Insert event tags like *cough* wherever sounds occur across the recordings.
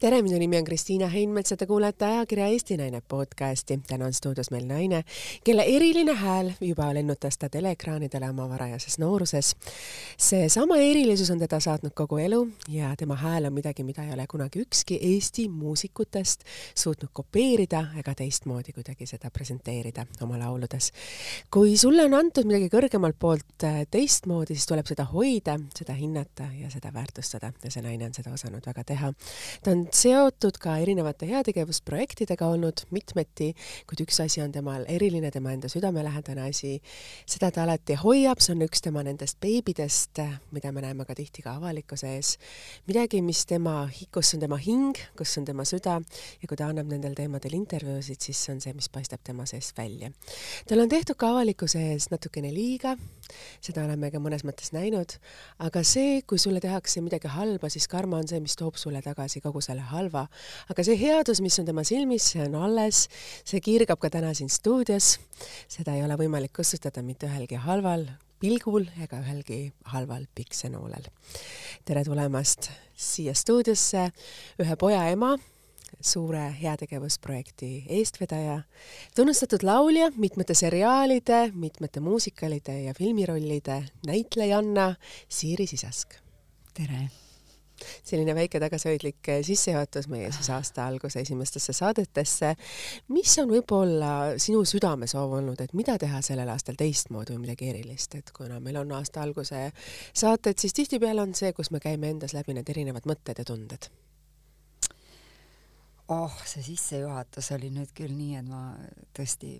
tere, minu nimi on Kristiina Heinmets ja te kuulete ajakirja Eesti Naine podcasti. täna on stuudios meil naine, kelle eriline hääl juba lennutas ta teleekraanidele oma varajases nooruses. seesama erilisus on teda saatnud kogu elu ja tema hääl on midagi, mida ei ole kunagi ükski Eesti muusikutest suutnud kopeerida ega teistmoodi kuidagi seda presenteerida oma lauludes. kui sulle on antud midagi kõrgemalt poolt äh, teistmoodi, siis tuleb seda hoida, seda hinnata ja seda väärtustada ja see naine on seda osanud väga teha. ta on seotud ka erinevate heategevusprojektidega olnud mitmeti, kuid üks asi on temal eriline, tema enda südamelähedane asi. seda ta alati hoiab, see on üks tema nendest beebidest, mida me näeme ka tihti ka avalikkuse ees. midagi, mis tema, kus on tema hing, kus on tema süda ja kui ta annab nendel teemadel intervjuusid, siis see on see, mis paistab tema seest välja. tal on tehtud ka avalikkuse ees natukene liiga, seda oleme ka mõnes mõttes näinud, aga see, kui sulle tehakse midagi halba, siis karma on see, mis toob sulle tagasi kogu selle halva, aga see headus, mis on tema silmis, see on alles, see kiirgab ka täna siin stuudios. seda ei ole võimalik kustutada mitte ühelgi halval pilgul ega ühelgi halval piksenoolel. tere tulemast siia stuudiosse, ühe poja ema, suure heategevusprojekti eestvedaja, tunnustatud laulja, mitmete seriaalide, mitmete muusikalide ja filmirollide näitlejanna Siiri Sisask. tere selline väike tagasihoidlik eh, sissejuhatus meie siis aasta alguse esimestesse saadetesse. mis on võib-olla sinu südamesoov olnud, et mida teha sellel aastal teistmoodi või midagi erilist, et kuna meil on aasta alguse saated, siis tihtipeale on see, kus me käime endas läbi need erinevad mõtted ja tunded. Oh, see sissejuhatus oli nüüd küll nii, et ma tõesti,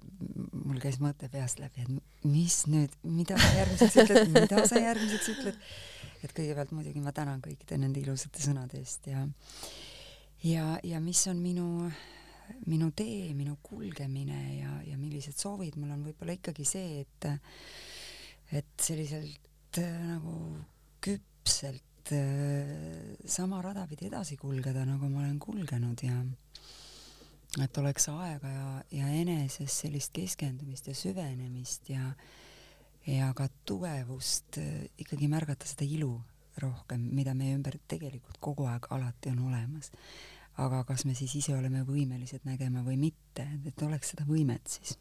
mul käis mõte peast läbi, et mis nüüd, mida sa järgmiseks ütled, mida sa järgmiseks ütled et kõigepealt muidugi ma tänan kõikide nende ilusate sõnade eest ja ja, ja mis on minu, minu tee, minu kulgemine ja, ja millised soovid mul on võib-olla ikkagi see, et et selliselt äh, nagu küpselt äh, sama rada pidi edasi kulgeda, nagu ma olen kulgenud ja et oleks aega ja, ja eneses sellist keskendumist ja süvenemist ja ja ka tugevust äh, ikkagi märgata seda ilu rohkem, mida meie ümber tegelikult kogu aeg alati on olemas. aga kas me siis ise oleme võimelised nägema või mitte, et oleks seda võimet siis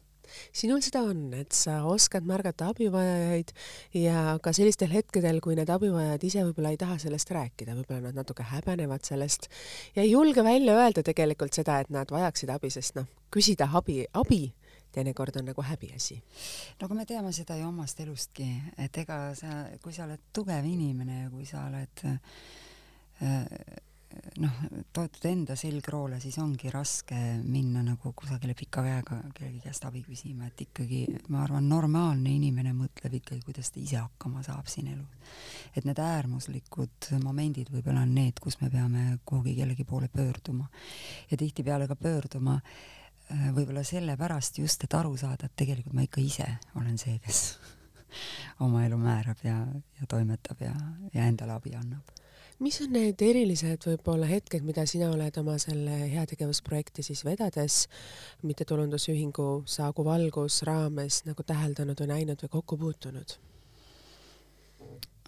sinul seda on, et sa oskad märgata abivajajaid ja ka sellistel hetkedel, kui need abivajajad ise võib-olla ei taha sellest rääkida, võib-olla nad natuke häbenevad sellest ja ei julge välja öelda tegelikult seda, et nad vajaksid abi, sest noh, küsida abi, abi teinekord on nagu häbiasi. no aga me teame seda ju omast elustki, et ega sa, kui sa oled tugev inimene ja kui sa oled äh, noh, toetud enda selgroole, siis ongi raske minna nagu kusagile pika käega kellegi käest abi küsima, et ikkagi ma arvan, normaalne inimene mõtleb ikkagi, kuidas ta ise hakkama saab siin elus. et need äärmuslikud momendid võib-olla on need, kus me peame kuhugi kellegi poole pöörduma ja tihtipeale ka pöörduma Äh, võib-olla sellepärast just, et aru saada, et tegelikult ma ikka ise olen see, kes *laughs* oma elu määrab ja, ja toimetab ja, ja endale abi annab. mis on need erilised võib-olla hetked, mida sina oled oma selle heategevusprojekti siis vedades mittetulundusühingu Saagu valgus raames nagu täheldanud või näinud või kokku puutunud?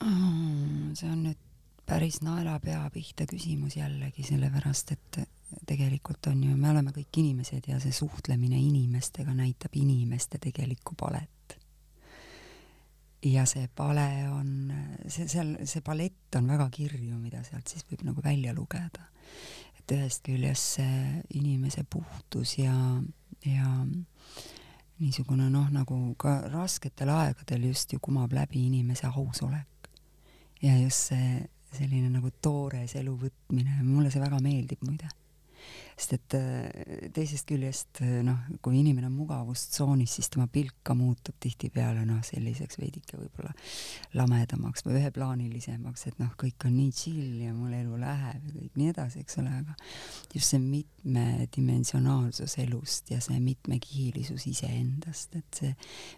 see on nüüd päris naelapea pihta küsimus jällegi, sellepärast et tegelikult on ju, me oleme kõik inimesed ja see suhtlemine inimestega näitab inimeste tegelikku palet. ja see pale on, see seal, see palett on väga kirju, mida sealt siis võib nagu välja lugeda. et ühest küljest see inimese puhtus ja, ja niisugune noh, nagu ka rasketel aegadel just ju kumab läbi inimese ausolek. ja just see selline nagu toores elu võtmine, mulle see väga meeldib muide sest et äh, teisest küljest äh, noh, kui inimene on mugavustsoonis, siis tema pilk ka muutub tihtipeale noh, selliseks veidike võib-olla lamedamaks või üheplaanilisemaks, et noh, kõik on nii chill ja mul elu läheb ja kõik nii edasi, eks ole, aga just see mitmedimensionaalsus elust ja see mitmekihilisus iseendast, et see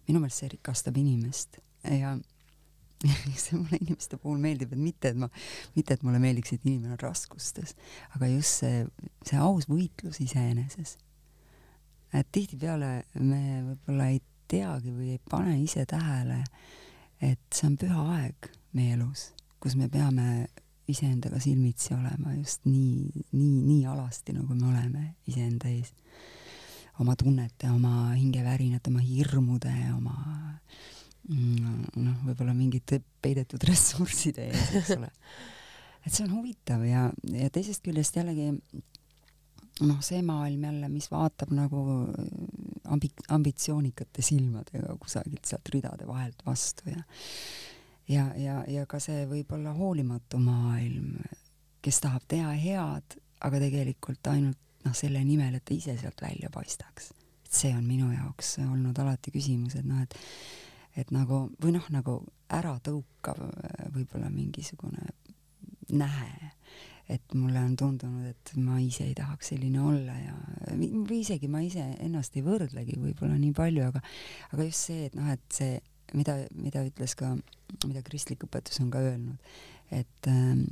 minu meelest see rikastab inimest. Ja *laughs* see mulle inimeste puhul meeldib, et mitte, et ma, mitte, et mulle meeldiks, et inimene on raskustes, aga just see, see aus võitlus iseeneses. et tihtipeale me võib-olla ei teagi või ei pane ise tähele, et see on püha aeg meie elus, kus me peame iseendaga silmitsi olema just nii, nii, nii alasti, nagu me oleme iseenda ees. oma tunnete, oma hingevärinate, oma hirmude, oma mm, noh, võib-olla mingite peidetud *laughs* ressursside ees, eks ole. et see on huvitav ja, ja teisest küljest jällegi noh, see maailm jälle, mis vaatab nagu ambi-, ambitsioonikate silmadega kusagilt sealt ridade vahelt vastu ja ja, ja, ja ka see võib-olla hoolimatu maailm, kes tahab teha head, aga tegelikult ainult noh, selle nimel, et ta ise sealt välja paistaks. see on minu jaoks olnud alati küsimus, et noh, et et nagu või noh, nagu äratõukav võib-olla mingisugune nähe, et mulle on tundunud, et ma ise ei tahaks selline olla ja või isegi ma ise ennast ei võrdlegi võib-olla nii palju, aga aga just see, et noh, et see mida, mida ütles ka, mida kristlik õpetus on ka öelnud, et ähm,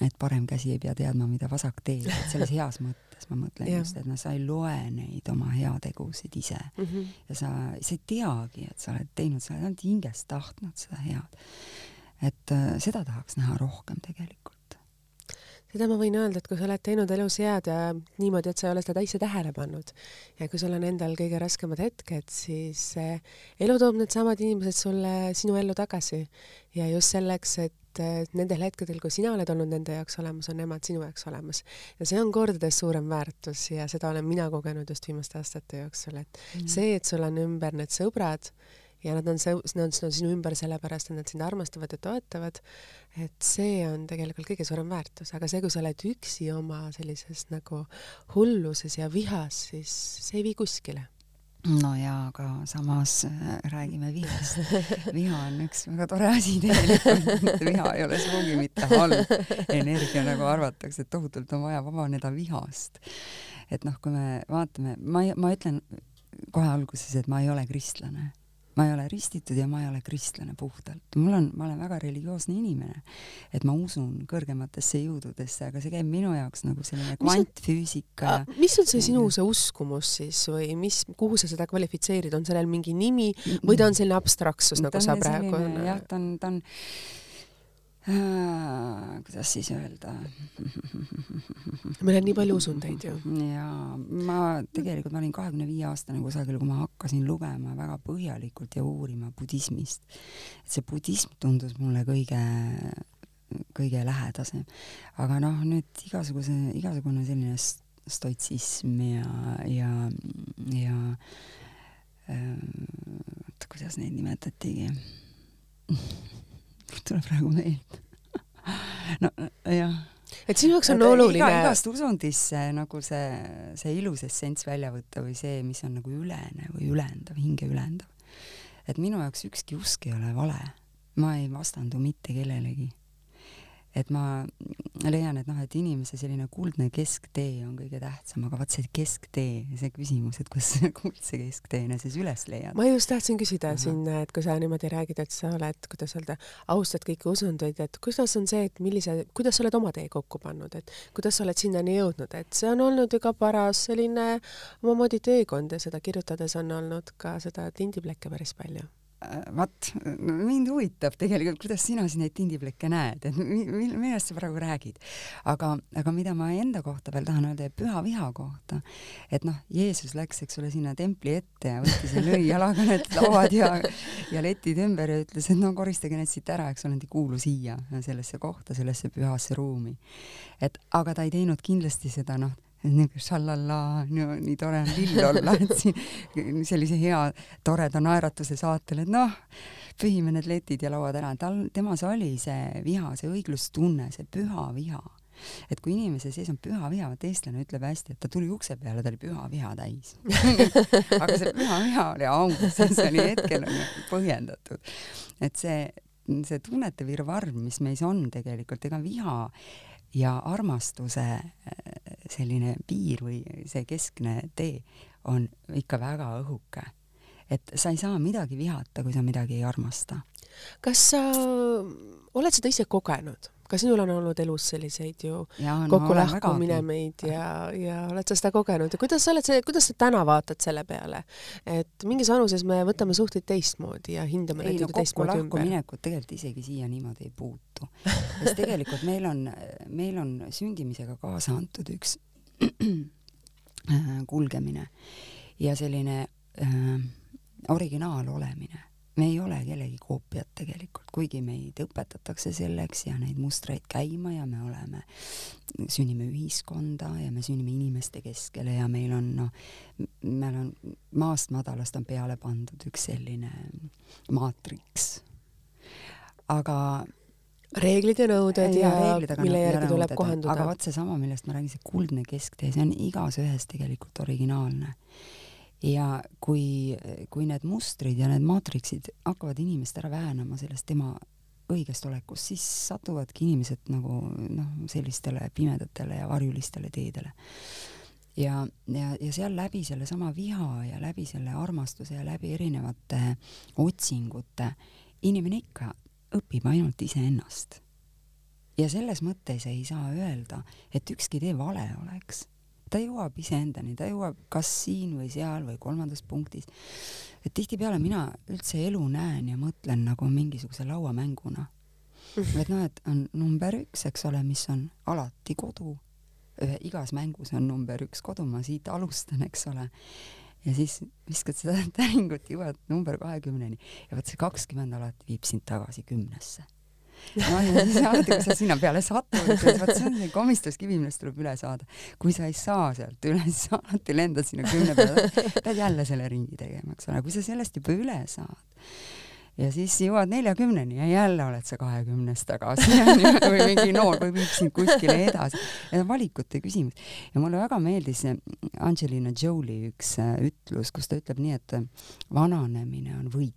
et parem käsi ei pea teadma, mida vasak teeb, et selles heas mõttes ma mõtlen just, et noh, sa ei loe neid oma heategusid ise mm -hmm. ja sa, sa ei teagi, et sa oled teinud, sa oled ainult hingest tahtnud seda head. et äh, seda tahaks näha rohkem tegelikult seda ma võin öelda, et kui sa oled teinud elus head ja niimoodi, et sa ei ole seda ise tähele pannud ja kui sul on endal kõige raskemad hetked, siis eh, elu toob needsamad inimesed sulle sinu ellu tagasi ja just selleks, et eh, nendel hetkedel, kui sina oled olnud nende jaoks olemas, on nemad sinu jaoks olemas. ja see on kordades suurem väärtus ja seda olen mina kogenud just viimaste aastate jooksul, et mm. see, et sul on ümber need sõbrad, ja nad on, nad on sinu ümber sellepärast, et nad sind armastavad ja toetavad, et see on tegelikult kõige suurem väärtus, aga see, kui sa oled üksi oma sellises nagu hulluses ja vihas, siis see ei vii kuskile. No jaa, aga samas äh, räägime vihast. *laughs* viha on üks väga tore asi tegelikult, viha ei ole sugugi mitte halb. Energia, nagu arvatakse, et tohutult on vaja vabaneda vihast. et noh, kui me vaatame, ma, ma ütlen kohe alguses, et ma ei ole kristlane ma ei ole ristitud ja ma ei ole kristlane puhtalt. mul on, ma olen väga religioosne inimene. et ma usun kõrgematesse jõududesse, aga see käib minu jaoks nagu selline kvantfüüsika ja mis on see sinu see uskumus siis või mis, kuhu sa seda kvalifitseerid, on sellel mingi nimi või ta on selline abstraktsus, nagu sa praegu jah, ta on, ta on kuidas siis öelda meil on nii palju usundeid ju. jaa, ma tegelikult, ma olin kahekümne viie aastane kusagil, kui ma hakkasin lugema väga põhjalikult ja uurima budismist. see budism tundus mulle kõige, kõige lähedasem. aga noh, nüüd igasuguse, igasugune selline stoitsism ja, ja, ja äh, kuidas neid nimetatigi *laughs* tuleb praegu meelde *laughs* no jah. et sinu jaoks on et oluline iga, igast usundist see nagu see, see ilus essents välja võtta või see, mis on nagu ülene või ülendav, hinge ülendav. et minu jaoks ükski usk ei ole vale. ma ei vastandu mitte kellelegi et ma leian, et noh, et inimese selline kuldne kesktee on kõige tähtsam, aga vaat see kesktee, see küsimus, et kus *laughs* kuldse keskteena siis üles leiad. ma just tahtsin küsida Aha. siin, et kui sa niimoodi räägid, et sa oled, kuidas öelda, austad kõiki usundeid, et kuidas on see, et millise, kuidas sa oled oma tee kokku pannud, et kuidas sa oled sinnani jõudnud, et see on olnud ju ka paras selline omamoodi teekond ja seda kirjutades on olnud ka seda tindiplekke päris palju vaat, mind huvitab tegelikult, kuidas sina siin neid tindiplekke näed, et mil-, millest sa praegu räägid. aga, aga mida ma enda kohta veel tahan öelda ja püha viha kohta, et noh, Jeesus läks, eks ole, sinna templi ette ja võttis ja lõi jalaga need lauad ja, ja letid ümber ja ütles, et no koristage need siit ära, eks ole, need ei kuulu siia, sellesse kohta, sellesse pühasse ruumi. et aga ta ei teinud kindlasti seda, noh, niisugune šallallaa, nii tore on lill olla, et siin sellise hea toreda naeratuse saatel, et noh, pühime need letid ja lauad ära, tal, temas oli see viha, see õiglustunne, see püha viha. et kui inimese sees on püha viha, vot eestlane ütleb hästi, et ta tuli ukse peale, ta oli püha viha täis *laughs* aga see püha viha oli aus, see oli hetkel põhjendatud. et see, see tunnete virvarr, mis meis on tegelikult, ega viha ja armastuse äh, selline piir või see keskne tee on ikka väga õhuke. et sa ei saa midagi vihata, kui sa midagi ei armasta. kas sa oled seda ise kogenud, ka sinul on olnud elus selliseid ju kokkulahkuminemeid ja, ja oled sa seda kogenud? Ja kuidas sa oled see, kuidas sa täna vaatad selle peale, et mingis vanuses me võtame suhteid teistmoodi ja hindame neid no, teistmoodi ümber? minekut tegelikult isegi siia niimoodi ei puutu, sest *laughs* tegelikult meil on, meil on sündimisega kaasa antud üks *clears throat* kulgemine ja selline äh, originaal olemine me ei ole kellegi koopiad tegelikult, kuigi meid õpetatakse selleks ja neid mustreid käima ja me oleme, sünnime ühiskonda ja me sünnime inimeste keskele ja meil on noh, meil on maast madalast on peale pandud üks selline maatriks. aga reeglid ja nõuded ja, ja reeglid, mille järgi tuleb kohanduda. aga vot seesama, millest ma räägin, see kuldne kesktee, see on igas ühes tegelikult originaalne ja kui, kui need mustrid ja need maatriksid hakkavad inimest ära väänama sellest tema õigest olekust, siis satuvadki inimesed nagu noh, sellistele pimedatele ja varjulistele teedele. ja, ja, ja seal läbi sellesama viha ja läbi selle armastuse ja läbi erinevate otsingute inimene ikka õpib ainult iseennast. ja selles mõttes ei saa öelda, et ükski tee vale oleks ta jõuab iseendani, ta jõuab kas siin või seal või kolmandas punktis. et tihtipeale mina üldse elu näen ja mõtlen nagu mingisuguse lauamänguna. Mhm. et noh, et on number üks, eks ole, mis on alati kodu. igas mängus on number üks kodu, ma siit alustan, eks ole. ja siis viskad seda *laughs* täringut, jõuad number kahekümneni ja vot see kakskümmend alati viib sind tagasi kümnesse no ja siis alati, kui sa sinna peale satud, vot see on see komistuskivi, millest tuleb üle saada. kui sa ei saa sealt üle, siis sa alati lendad sinna kümne peale, pead jälle selle ringi tegema, eks ole, kui sa sellest juba üle saad ja siis jõuad neljakümneni ja jälle oled sa kahekümnes tagasi *laughs* või mingi noor või viib sind kuskile edasi. ja valikute küsimus. ja mulle väga meeldis Angelina Jolie üks äh, ütlus, kus ta ütleb nii, et vananemine on võit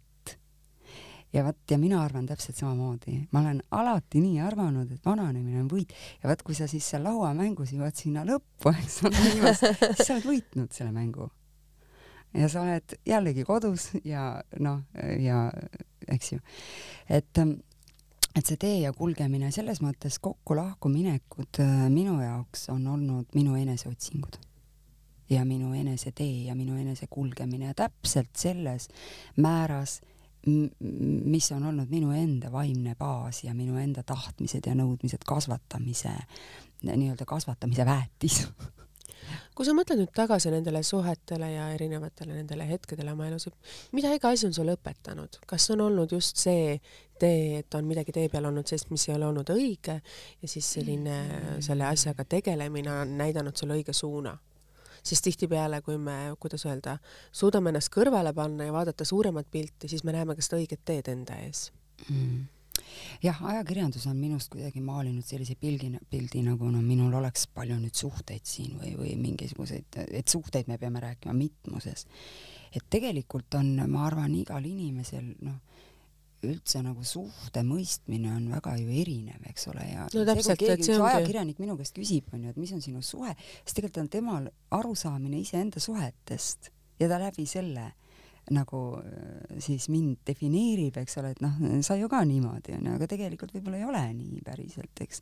ja vot, ja mina arvan täpselt samamoodi, ma olen alati nii arvanud, et vananemine on võit. Ja vot, kui sa siis seal lauamängus jõuad sinna lõppu, *laughs* eks ole, siis sa oled võitnud selle mängu. ja sa oled jällegi kodus ja noh, ja eks ju, et et see tee ja kulgemine selles mõttes kokku-lahkuminekud äh, minu jaoks on olnud minu eneseotsingud. Ja minu enesetee ja minu enesekulgemine ja täpselt selles määras mis on olnud minu enda vaimne baas ja minu enda tahtmised ja nõudmised kasvatamise, nii-öelda kasvatamise väetis *laughs* kui sa mõtled nüüd tagasi nendele suhetele ja erinevatele nendele hetkedele oma elus, mida iga asi on sulle õpetanud, kas on olnud just see tee, et on midagi tee peal olnud sellist, mis ei ole olnud õige ja siis selline selle asjaga tegelemine on näidanud sulle õige suuna? Sest tihtipeale, kui me, kuidas öelda, suudame ennast kõrvale panna ja vaadata suuremat pilti, siis me näeme ka seda õiget teed enda ees mm jah, ajakirjandus on minust kuidagi maalinud sellise pilgi, pildi nagu no minul oleks palju nüüd suhteid siin või, või mingisuguseid, et suhteid me peame rääkima mitmuses. et tegelikult on, ma arvan, igal inimesel noh, üldse nagu suhte mõistmine on väga ju erinev, eks ole, ja no, täpselt, see, kui keegi, üks ajakirjanik minu käest küsib, onju, et mis on sinu suhe, siis tegelikult on temal arusaamine iseenda suhetest ja ta läbi selle nagu äh, siis mind defineerib, eks ole, et noh, sa ju ka niimoodi onju, aga tegelikult võib-olla ei ole nii päriselt, eks.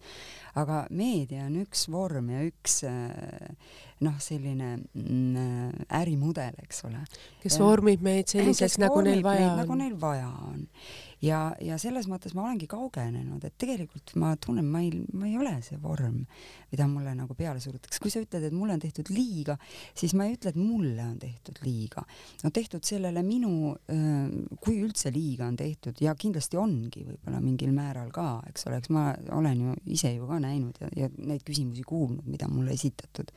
aga meedia on üks vorm ja üks äh, noh, selline mm, äh, ärimudel, eks ole. kes vormib meid selliseks, nagu neil vaja on. nagu neil vaja on ja, ja selles mõttes ma olengi kaugenenud, et tegelikult ma tunnen, ma ei, ma ei ole see vorm, mida mulle nagu peale surutakse. kui sa ütled, et mulle on tehtud liiga, siis ma ei ütle, et mulle on tehtud liiga. no tehtud sellele minu, kui üldse liiga on tehtud ja kindlasti ongi võib-olla mingil määral ka, eks ole, eks ma olen ju ise ju ka näinud ja, ja neid küsimusi kuulnud, mida mulle esitatud.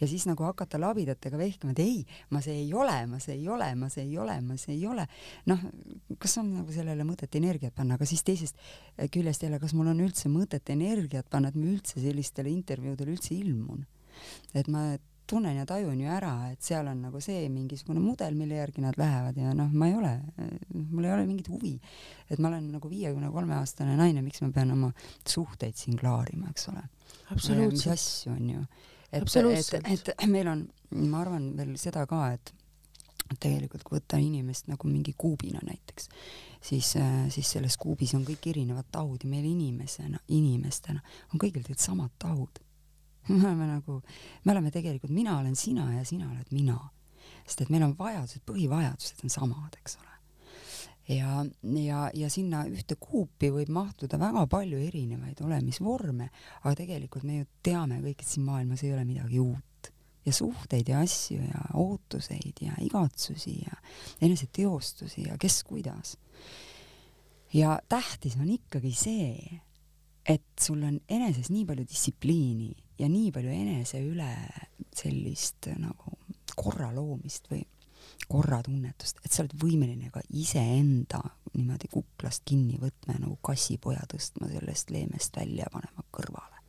ja siis nagu hakata labidatega vehkima, et ei, ma see ei ole, ma see ei ole, ma see ei ole, ma see ei ole. noh, kas on nagu sellele mõtet energiat panna, aga siis teisest küljest jälle, kas mul on üldse mõtet energiat panna, et ma üldse sellistele intervjuudele üldse ilmun? et ma tunnen ja tajun ju ära, et seal on nagu see mingisugune mudel, mille järgi nad lähevad ja noh, ma ei ole, mul ei ole mingit huvi. et ma olen nagu viiekümne kolme aastane naine, miks ma pean oma suhteid siin klaarima, eks ole. mis asju on ju. et, et, et meil on, ma arvan veel seda ka, et tegelikult kui võtta inimest nagu mingi kuubina näiteks, siis, äh, siis selles kuubis on kõik erinevad tahud ja meil inimesena, inimestena on kõigil tegelikult samad tahud. *laughs* me oleme nagu, me oleme tegelikult, mina olen sina ja sina oled mina. sest et meil on vajadused, põhivajadused on samad, eks ole ja, ja, ja sinna ühte kuupi võib mahtuda väga palju erinevaid olemisvorme, aga tegelikult me ju teame kõik, et siin maailmas ei ole midagi uut ja suhteid ja asju ja ootuseid ja igatsusi ja eneseteostusi ja kes kuidas. ja tähtis on ikkagi see, et sul on eneses nii palju distsipliini ja nii palju enese üle sellist nagu korra loomist või korratunnetust, et sa oled võimeline ka iseenda niimoodi kuklast kinni võtma ja nagu kassipoja tõstma sellest leemest välja ja panema kõrvale.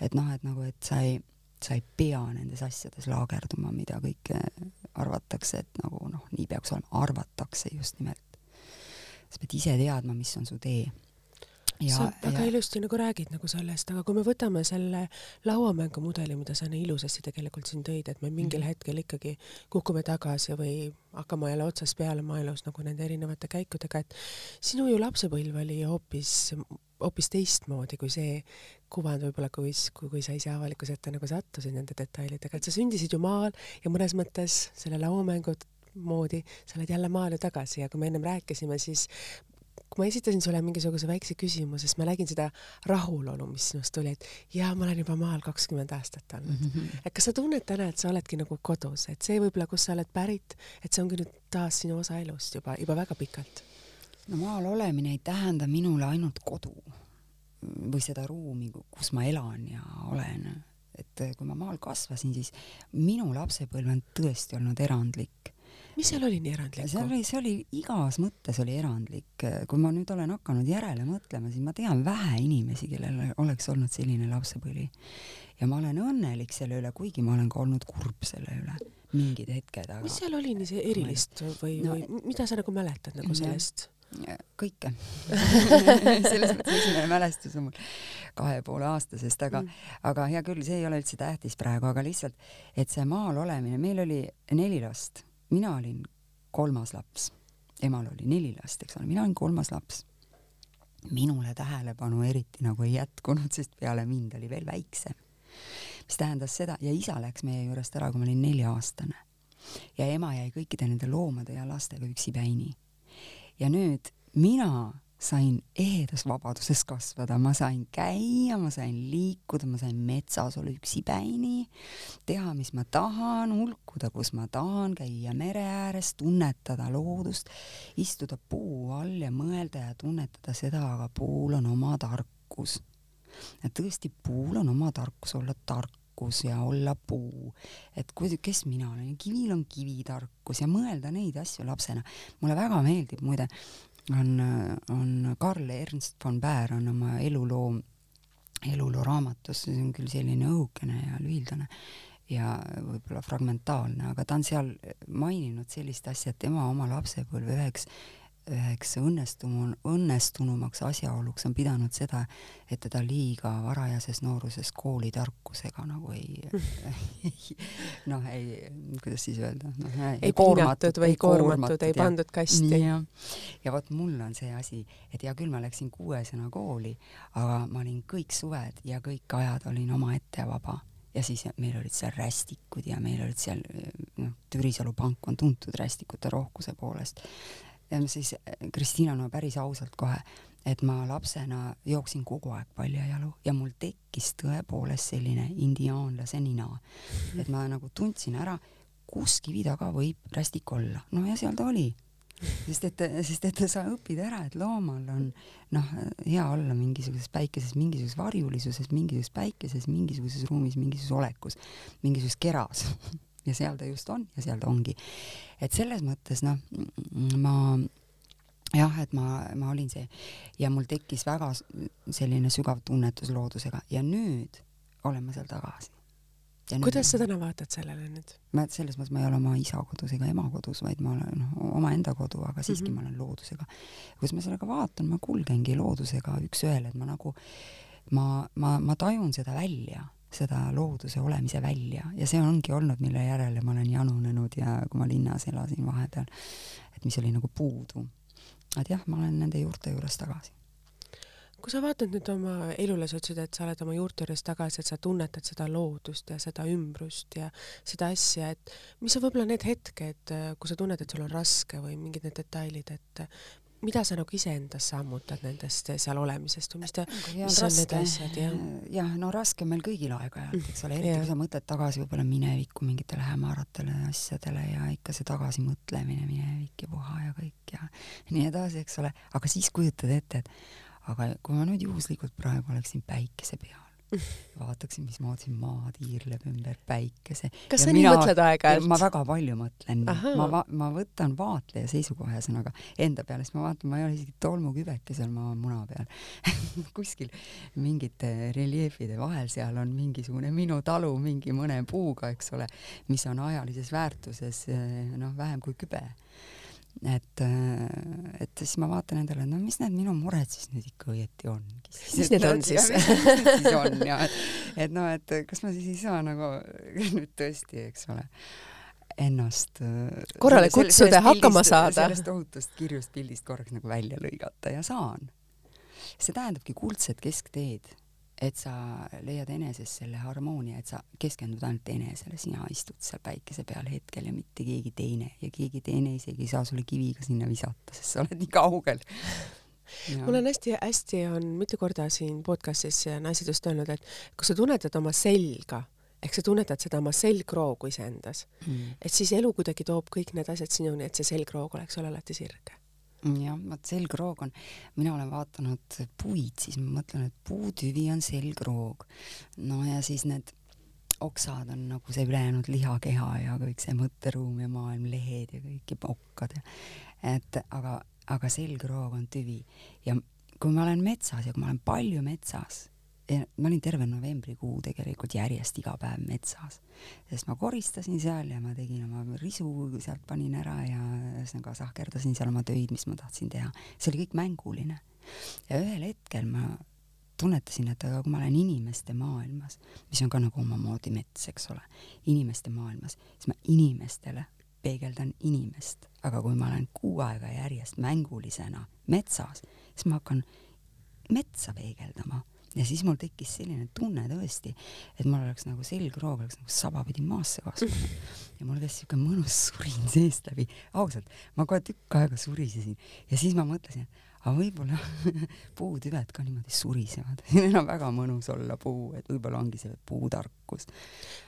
et noh, et nagu, et sa ei sa ei pea nendes asjades laagerduma, mida kõike arvatakse, et nagu noh, nii peaks olema, arvatakse just nimelt. sa pead ise teadma, mis on su tee. Sa väga ja... ilusti nagu räägid nagu sellest, aga kui me võtame selle lauamängumudeli, mida sa nii ilusasti tegelikult siin tõid, et me mingil mm hetkel ikkagi kukume tagasi või hakkame jälle otsast peale maailmas nagu nende erinevate käikudega, et sinu ju lapsepõlv oli hoopis hoopis teistmoodi kui see kuvand võib-olla, kui, kui, kui sa ise avalikkuse ette nagu sattusid nende detailidega, et sa sündisid ju maal ja mõnes mõttes selle lauamängu moodi sa oled jälle maal ju tagasi ja kui me ennem rääkisime, siis kui ma esitasin sulle mingisuguse väikse küsimuse, siis ma nägin seda rahulolu, mis sinust tuli, et jaa, ma olen juba maal kakskümmend aastat olnud mm. -hmm. et kas sa tunned täna, et sa oledki nagu kodus, et see võib-olla, kust sa oled pärit, et see ongi nüüd taas sinu osa elust juba, juba väga pikalt? no maal olemine ei tähenda minule ainult kodu või seda ruumi, kus ma elan ja olen. et kui ma maal kasvasin, siis minu lapsepõlv on tõesti olnud erandlik. Mis seal oli nii erandlikku? see oli, see oli igas mõttes oli erandlik. kui ma nüüd olen hakanud järele mõtlema, siis ma tean vähe inimesi, kellel oleks olnud selline lapsepõli. ja ma olen õnnelik selle üle, kuigi ma olen ka olnud kurb selle üle mingid hetked, aga mis seal oli nii see erilist või no,, või mida sa nagu mäletad nagu sellest? kõike *laughs* selles mõttes esimene mälestus on mul kahe poole aastasest, aga mm., aga hea küll, see ei ole üldse tähtis praegu, aga lihtsalt, et see maal olemine, meil oli neli last, mina olin kolmas laps, emal oli neli last, eks ole, mina olin kolmas laps. minule tähelepanu eriti nagu ei jätkunud, sest peale mind oli veel väiksem. mis tähendas seda ja isa läks meie juurest ära, kui ma olin nelja-aastane ja ema jäi kõikide nende loomade ja lastega üksipäini ja nüüd mina sain ehedas vabaduses kasvada, ma sain käia, ma sain liikuda, ma sain metsas olla üksipäini, teha, mis ma tahan, hulkuda, kus ma tahan, käia mere ääres, tunnetada loodust, istuda puu all ja mõelda ja tunnetada seda, aga puul on oma tarkus. tõesti, puul on oma tarkus olla tark tarkus ja olla puu. et kui, kes mina olen, kivil on kivitarkus ja mõelda neid asju lapsena. mulle väga meeldib muide, on, on Karl Ernst von Baer on oma eluloo, eluloo raamatus, see on küll selline õhukene ja lühildane ja võib-olla fragmentaalne, aga ta on seal maininud sellist asja, et tema oma lapsepõlve üheks üheks õnnestumu, õnnestunumaks asjaoluks on pidanud seda, et teda liiga varajases nooruses koolitarkusega nagu ei *laughs* noh, ei, kuidas siis öelda, noh, ei piinatud või koormatud, ei pandud kasti. ja, ja vot mul on see asi, et hea küll, ma läksin kuuesena kooli, aga ma olin kõik suved ja kõik ajad olin omaette vaba. Ja siis meil olid seal rästikud ja meil olid seal, noh, Türisalu pank on tuntud rästikute rohkuse poolest siis eh, Kristiina, no päris ausalt kohe, et ma lapsena jooksin kogu aeg paljajalu ja mul tekkis tõepoolest selline indiaanlase nina. et ma nagu tundsin ära, kus kivi taga võib rästik olla. no ja seal ta oli. sest et, sest et sa õpid ära, et loomal on noh, hea olla mingisuguses päikeses, mingisuguses varjulisuses, mingisuguses päikeses, mingisuguses ruumis, mingisuguses olekus, mingisuguses keras ja seal ta just on ja seal ta ongi. et selles mõttes noh, ma jah, et ma, ma olin see ja mul tekkis väga selline sügav tunnetus loodusega ja nüüd olen ma seal tagasi. kuidas sa täna vaatad sellele nüüd? ma selles mõttes ma ei ole oma isa kodus ega ema kodus, vaid ma olen noh, omaenda kodu, aga siiski mm -hmm. ma olen loodusega. kuidas ma sellega vaatan, ma kulgengi loodusega üks-ühele, et ma nagu, ma, ma, ma tajun seda välja seda looduse olemise välja ja see ongi olnud, mille järele ma olen janunenud ja kui ma linnas elasin vahepeal, et mis oli nagu puudu. et jah, ma olen nende juurte juures tagasi kui sa vaatad nüüd oma elule, sa ütlesid, et sa oled oma juurte juures tagasi, et sa tunnetad seda loodust ja seda ümbrust ja seda asja, et mis on võib-olla need hetked, kui sa tunned, et sul on raske või mingid need detailid, et mida sa nagu iseendas sammutad nendest seal olemisest või mis ta, mis on need asjad, jah? jah, no raske on meil kõigil aeg-ajalt, eks ole, eriti kui sa mõtled tagasi võib-olla minevikku mingitele hämaratele asjadele ja ikka see tagasimõtlemine, minevik ja puha ja kõik ja nii edasi, eks ole, aga siis kujutad ette, et aga kui ma nüüd juhuslikult praegu oleksin päikese peal, vaataksin, mismoodi maa tiirleb ümber päikese. kas ja sa mina, nii mõtled aeg-ajalt? ma väga palju mõtlen, ma va-, ma võtan vaatleja seisukoha ühesõnaga enda peale, sest ma vaatan, ma ei ole isegi tolmukübeke seal maa muna peal *laughs* kuskil mingite reljeefide vahel seal on mingisugune minu talu mingi mõne puuga, eks ole, mis on ajalises väärtuses noh, vähem kui kübe et, äh, et siis ma vaatan endale, no mis need minu mured siis nüüd ikka õieti ongi. mis need on siis? *laughs* siis on ja et, et noh, et kas ma siis ei saa nagu *laughs* nüüd tõesti, eks ole, ennast äh, korrale kutsuda hakkama saada. sellest tohutust kirjust pildist korraks nagu välja lõigata ja saan. see tähendabki kuldset keskteed et sa leiad eneses selle harmoonia, et sa keskendud ainult enesele, sina istud seal päikese peal hetkel ja mitte keegi teine ja keegi teine isegi ei saa sulle kiviga sinna visata, sest sa oled nii kaugel. *laughs* mul on hästi-hästi on mitu korda siin podcastis naised just öelnud, et kui sa tunnetad oma selga, ehk sa tunnetad seda oma selgroogu iseendas mm., et siis elu kuidagi toob kõik need asjad sinuni, et see selgroog oleks sul alati sirge jah, vot selgroog on, mina olen vaadanud puid, siis ma mõtlen, et puutüvi on selgroog. no ja siis need oksad on nagu see ülejäänud lihakeha ja kõik see mõtteruum ja maailm, lehed ja kõik ja okkad ja et aga, aga selgroog on tüvi ja kui ma olen metsas ja kui ma olen palju metsas ma olin terve novembrikuu tegelikult järjest iga päev metsas, sest ma koristasin seal ja ma tegin oma risu, sealt panin ära ja ühesõnaga sahkerdasin seal oma töid, mis ma tahtsin teha. see oli kõik mänguline. ja ühel hetkel ma tunnetasin, et aga kui ma olen inimeste maailmas, mis on ka nagu omamoodi mets, eks ole, inimeste maailmas, siis ma inimestele peegeldan inimest, aga kui ma olen kuu aega järjest mängulisena metsas, siis ma hakkan metsa peegeldama ja siis mul tekkis selline tunne tõesti, et mul oleks nagu selgroog oleks nagu sabapidi maasse kasvanud. *laughs* Ja mul käis siuke mõnus surin seest läbi, ausalt, ma kohe tükk aega surisesin. Ja siis ma mõtlesin, et aga võib-olla *laughs* puutüved ka niimoodi surisevad *laughs* neil on väga mõnus olla puu, et võib-olla ongi see puutarkus.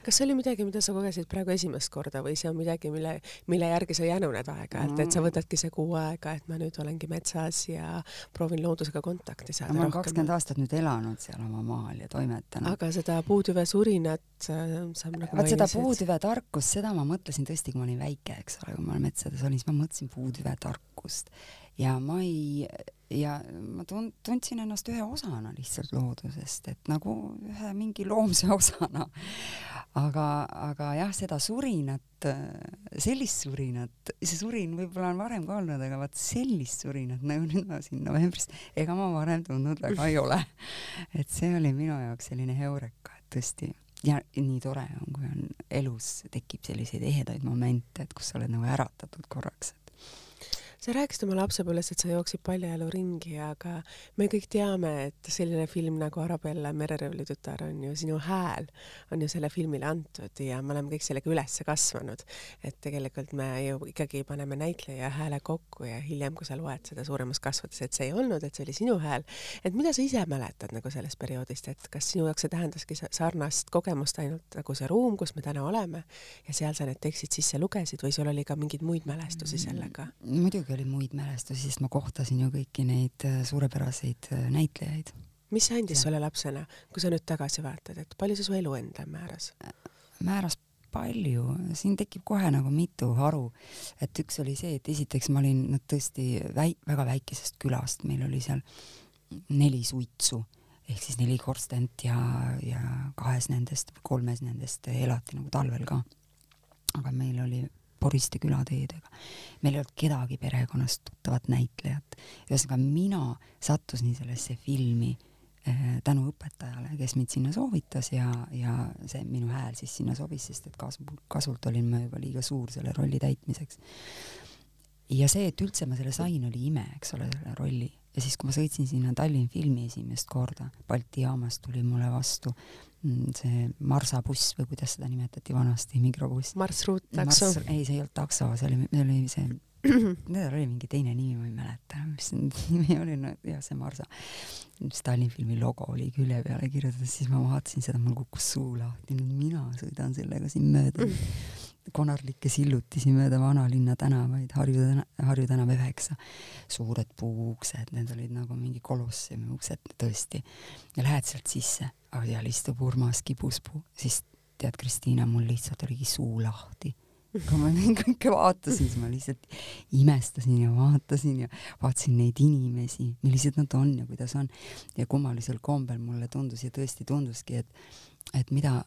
kas see oli midagi, mida sa kogesid praegu esimest korda või see on midagi, mille, mille järgi sa jänuned aeg-ajalt, et sa mm. võtadki see kuu aega, et ma nüüd olengi metsas ja proovin loodusega kontakti saada? ma olen kakskümmend aastat nüüd elanud seal oma maal ja toimetanud. aga seda puutüve surinat äh, sa nagu vot seda puutüve tarkust, seda ma mõtlesin tõesti, kui ma olin väike, eks ole, kui ma metsades olin, siis ma mõtlesin puutüve tarkust ja ma ei, ja ma tund-, tundsin ennast ühe osana lihtsalt loodusest, et nagu ühe mingi loomse *laughs* osana. aga, aga jah, seda surinat, sellist surinat, see surin võib-olla on varem ka olnud, aga vaat sellist surinat nagu *laughs* nüüd ma siin novembris, ega ma varem tundnud väga ei ole. et see oli minu jaoks selline heureka, et tõesti ja nii tore on, kui on elus tekib selliseid ehedaid momente, et kus sa oled nagu äratatud korraks, et sa rääkisid oma lapsepõlvest, et sa jooksid paljajalu ringi, aga me kõik teame, et selline film nagu Arabella, Mereröövli tütar on ju, sinu hääl on ju selle filmile antud ja me oleme kõik sellega üles kasvanud. et tegelikult me ju ikkagi paneme näitleja hääle kokku ja hiljem, kui sa loed seda suuremas kasvades, et see ei olnud, et see oli sinu hääl. et mida sa ise mäletad nagu sellest perioodist, et kas sinu jaoks see tähendaski sarnast kogemust ainult nagu see ruum, kus me täna oleme ja seal sa need tekstid sisse lugesid või sul oli ka mingeid muid mälestusi sellega? muidugi oli muid mälestusi, sest ma kohtasin ju kõiki neid äh, suurepäraseid äh, näitlejaid. mis see andis ja. sulle lapsena, kui sa nüüd tagasi vaatad, et palju see su elu enda määras? määras palju, siin tekib kohe nagu mitu haru, et üks oli see, et esiteks ma olin no tõesti väi-, väga väikesest külast, meil oli seal neli suitsu ehk siis neli korstent ja, ja kahes nendest või kolmes nendest elati nagu talvel ka. aga meil oli poriste külateedega. meil ei olnud kedagi perekonnast tuttavat näitlejat. ühesõnaga mina sattusin sellesse filmi eh, tänu õpetajale, kes mind sinna soovitas ja, ja see minu hääl siis sinna sobis, sest et kasu, kasult olin ma juba liiga suur selle rolli täitmiseks. ja see, et üldse ma selle sain, oli ime, eks ole, selle rolli. Ja siis, kui ma sõitsin sinna Tallinn filmi esimest korda, Balti jaamas tuli mulle vastu mm, see Marsa buss või kuidas seda nimetati vanasti, mikrobuss. marsruuttakso. ei, see ei olnud takso, see oli, see oli see *clears throat* Nendel oli mingi teine nimi, ma ei mäleta mis nimi oli, no jah, see Marsa. Stalin filmi logo oli külje peale kirjutatud, siis ma vaatasin seda, mul kukkus suu lahti, mina sõidan sellega siin mööda *laughs* konarlikke sillutisi mööda vanalinna tänavaid, Harju täna, Harju tänav üheksa. suured puuuksed, need olid nagu mingi kolosseumi uksed tõesti. ja lähed sealt sisse, aga seal istub Urmas Kibuspuu, siis tead, Kristiina, mul lihtsalt oligi suu lahti kui ma neid *laughs* kõike vaatasin, siis ma lihtsalt imestasin ja vaatasin ja vaatasin neid inimesi, millised nad on ja kuidas on. ja kummalisel kombel mulle tundus ja tõesti tunduski, et, et mida,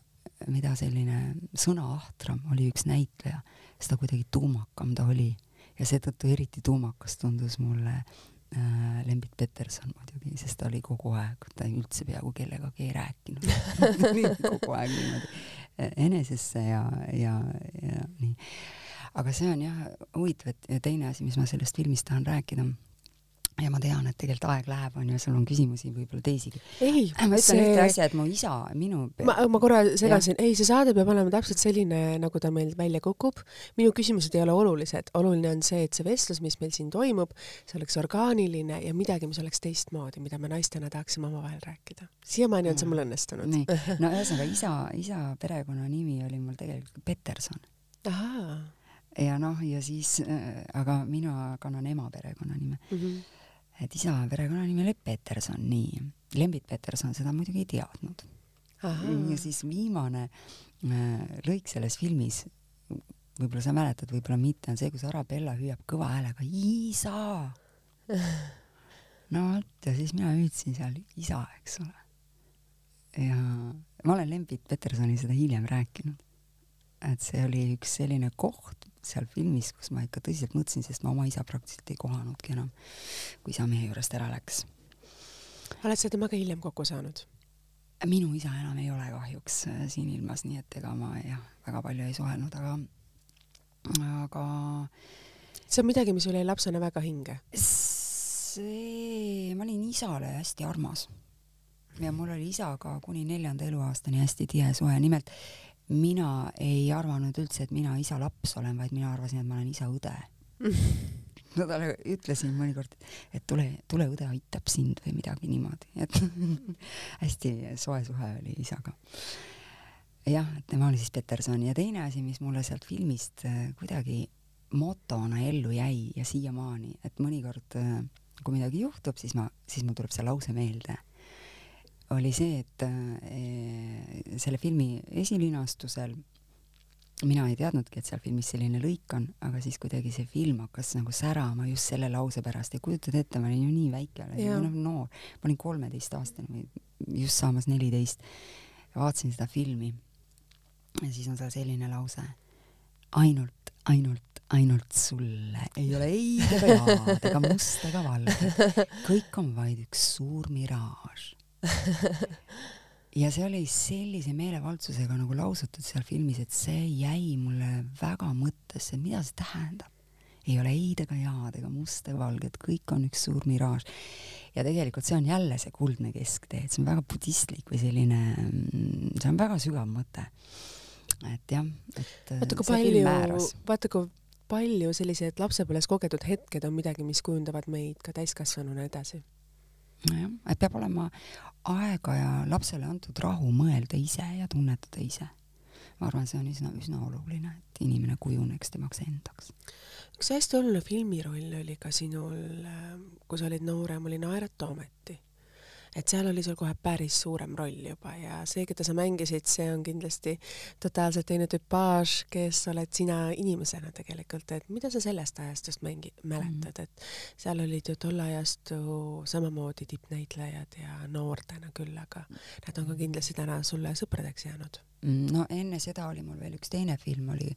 mida selline sõnaahtram oli üks näitleja, seda kuidagi tuumakam ta oli. ja seetõttu eriti tuumakas tundus mulle äh, Lembit Peterson muidugi, sest ta oli kogu aeg, ta üldse peaaegu kellegagi ei rääkinud *laughs* kogu aeg niimoodi enesesse ja, ja, ja nii. aga see on jah huvitav, et ja teine asi, mis ma sellest filmist tahan rääkida ja ma tean, et tegelikult aeg läheb, onju, sul on küsimusi võib-olla teisigi. ma ütlen see... ühte asja, et mu isa, minu ma, ma korra segasin, ei, see saade peab olema täpselt selline, nagu ta meil välja kukub. minu küsimused ei ole olulised, oluline on see, et see vestlus, mis meil siin toimub, see oleks orgaaniline ja midagi, mis oleks teistmoodi, mida me naistena tahaksime omavahel rääkida. siiamaani on see mul õnnestunud. nii, *laughs* no ühesõnaga isa, isa perekonnanimi oli mul tegelikult Peterson. ja noh, ja siis äh,, aga mina kannan ema perekonnanime mm. -hmm et isa perekonnanimi oli Peterson, nii. Lembit Peterson seda muidugi ei teadnud. ja siis viimane äh, lõik selles filmis, võib-olla sa mäletad, võib-olla mitte, on see, kus Arabella hüüab kõva häälega isa. *laughs* no vot, ja siis mina hüüdsin seal isa, eks ole. ja ma olen Lembit Petersoni seda hiljem rääkinud. et see oli üks selline koht, seal filmis, kus ma ikka tõsiselt mõtlesin, sest ma oma isa praktiliselt ei kohanudki enam, kui isa meie juurest ära läks. oled sa temaga hiljem kokku saanud? minu isa enam ei ole kahjuks äh, siin ilmas, nii et ega ma jah, väga palju ei suhelnud, aga, aga see on midagi, mis sul jäi lapsena väga hinge? see, ma olin isale hästi armas ja mul oli isaga kuni neljanda eluaastani hästi tihe suhe, nimelt mina ei arvanud üldse, et mina isa laps olen, vaid mina arvasin, et ma olen isa õde. *laughs* No talle ütlesin mõnikord, et tule, tule õde aitab sind või midagi niimoodi, et *laughs* hästi soe suhe oli isaga. jah, et tema oli siis Peterson ja teine asi, mis mulle sealt filmist äh, kuidagi motona ellu jäi ja siiamaani, et mõnikord äh, kui midagi juhtub, siis ma, siis mul tuleb see lause meelde oli see, et äh, selle filmi esilinastusel mina ei teadnudki, et seal filmis selline lõik on, aga siis kuidagi see film hakkas nagu särama just selle lause pärast ja kujutad ette, ma olin ju nii väike, noh noor, ma olin kolmeteistaastane või just saamas neliteist. vaatasin seda filmi ja siis on seal selline lause. ainult, ainult, ainult sulle ei ole ei-d ega jaad ega must ega valge. kõik on vaid üks suur miraaž ja see oli sellise meelevaldsusega nagu lausutud seal filmis, et see jäi mulle väga mõttesse, et mida see tähendab. ei ole ei-d ega jaad ega musta ega valget, kõik on üks suur miraaž. ja tegelikult see on jälle see kuldne kesktee, et see on väga budistlik või selline, mm, see on väga sügav mõte. et jah, et vaata kui palju, vaata kui palju sellised lapsepõlves kogetud hetked on midagi, mis kujundavad meid ka täiskasvanuna edasi nojah, et peab olema aega ja lapsele antud rahu mõelda ise ja tunnetada ise. ma arvan, see on üsna, üsna oluline, et inimene kujuneks temaks endaks. üks hästi oluline filmiroll oli ka sinul, äh, kui sa olid noorem, oli Naerat Toometi et seal oli sul kohe päris suurem roll juba ja see, keda sa mängisid, see on kindlasti totaalselt teine tüpaaž, kes oled sina inimesena tegelikult, et mida sa sellest ajastust mängi-, mäletad -hmm. et seal olid ju tol ajastu samamoodi tippnäitlejad ja noortena küll, aga nad on ka kindlasti täna sulle sõpradeks jäänud mm, no enne seda oli mul veel üks teine film, oli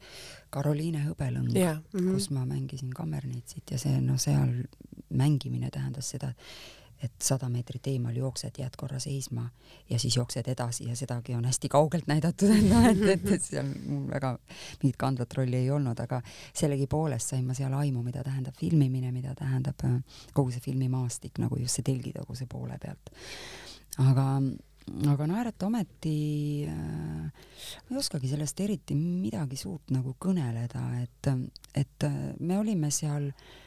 Karoliine Hõbelõng, mm -hmm. kus ma mängisin kammernitsit ja see, no seal mängimine tähendas seda, et sada meetrit eemal jooksed, jääd korra seisma ja siis jooksed edasi ja sedagi on hästi kaugelt näidatud, et noh, et, et, et seal mul väga mingit kandvat rolli ei olnud, aga sellegipoolest sain ma seal aimu, mida tähendab filmimine, mida tähendab äh, kogu see filmimaastik nagu just see telgitaguse poole pealt. aga aga naerata ometi äh, ma ei oskagi sellest eriti midagi suurt nagu kõneleda, et, et äh, me olime seal no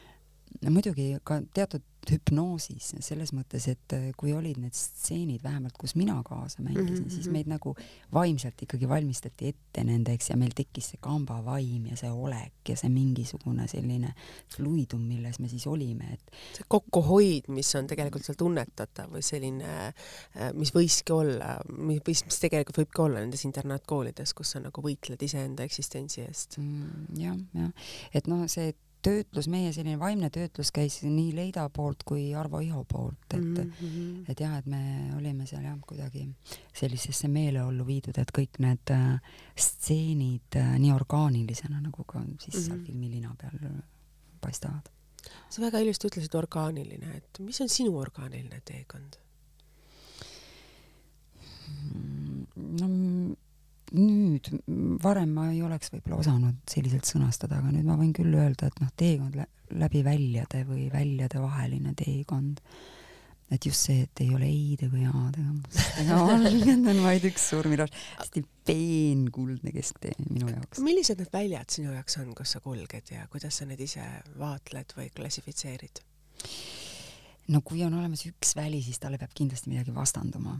muidugi ka teatud hüpnoosis selles mõttes, et äh, kui olid need stseenid vähemalt, kus mina kaasa mängisin mm, -hmm. siis mhm. meid nagu vaimselt ikkagi valmistati ette nendeks ja meil tekkis see kamba vaim ja see olek ja see mingisugune selline fluidum, milles me siis olime, et see kokkuhoid, mis on tegelikult seal tunnetatav või selline, äh, mis võiski olla, mis, mis tegelikult võibki olla nendes internaatkoolides, kus sa nagu võitled iseenda eksistentsi eest mm,. jah, jah, et noh, see töötlus, meie selline vaimne töötlus käis nii Leida poolt kui Arvo Iho poolt, et mm, -hmm. et jah, et me olime seal jah, kuidagi sellisesse meeleollu viidud, et kõik need äh, stseenid äh, nii orgaanilisena nagu ka siis mm -hmm. seal mhm. filmilina peal paistavad. sa väga ilusti ütlesid orgaaniline, et mis on sinu orgaaniline teekond? no nüüd, varem ma ei oleks võib-olla osanud selliselt sõnastada, aga nüüd ma võin küll öelda, et noh, teekond läbi väljade või väljade vaheline teekond. et just see, et ei ole ei-d ega ja-d ega mustega *laughs* valged on vaid üks suur miraž, hästi peen kuldne kesktee minu jaoks. millised need väljad sinu jaoks on, kus sa kulged ja kuidas sa neid ise vaatled või klassifitseerid? no kui on olemas üks väli, siis talle peab kindlasti midagi vastanduma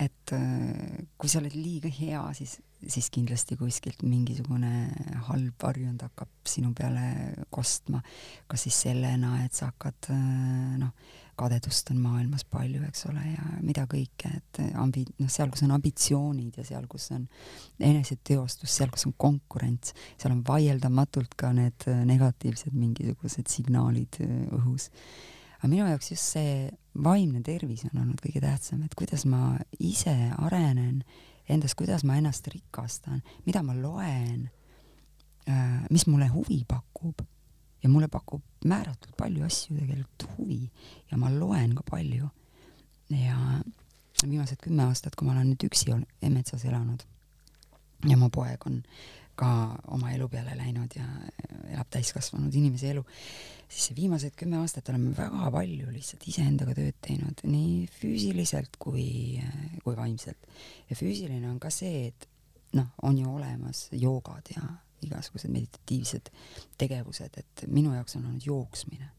et äh, kui sa oled liiga hea, siis, siis kindlasti kuskilt mingisugune halb varjund hakkab sinu peale kostma. kas siis sellena, et sa hakkad äh, noh, kadedust on maailmas palju, eks ole, ja mida kõike, et ambi-, noh, seal, kus on ambitsioonid ja seal, kus on eneseteostus, seal, kus on konkurents, seal on vaieldamatult ka need negatiivsed mingisugused signaalid äh, õhus aga minu jaoks just see vaimne tervis on olnud kõige tähtsam, et kuidas ma ise arenen endas, kuidas ma ennast rikastan, mida ma loen, äh, mis mulle huvi pakub ja mulle pakub määratult palju asju tegelikult huvi ja ma loen ka palju. ja viimased kümme aastat, kui ma olen nüüd üksi metsas elanud ja mu poeg on ka oma elu peale läinud ja elab täiskasvanud inimese elu, siis viimased kümme aastat oleme väga palju lihtsalt iseendaga tööd teinud, nii füüsiliselt kui, kui vaimselt. ja füüsiline on ka see, et noh, on ju olemas joogad ja igasugused meditatiivsed tegevused, et minu jaoks on olnud jooksmine.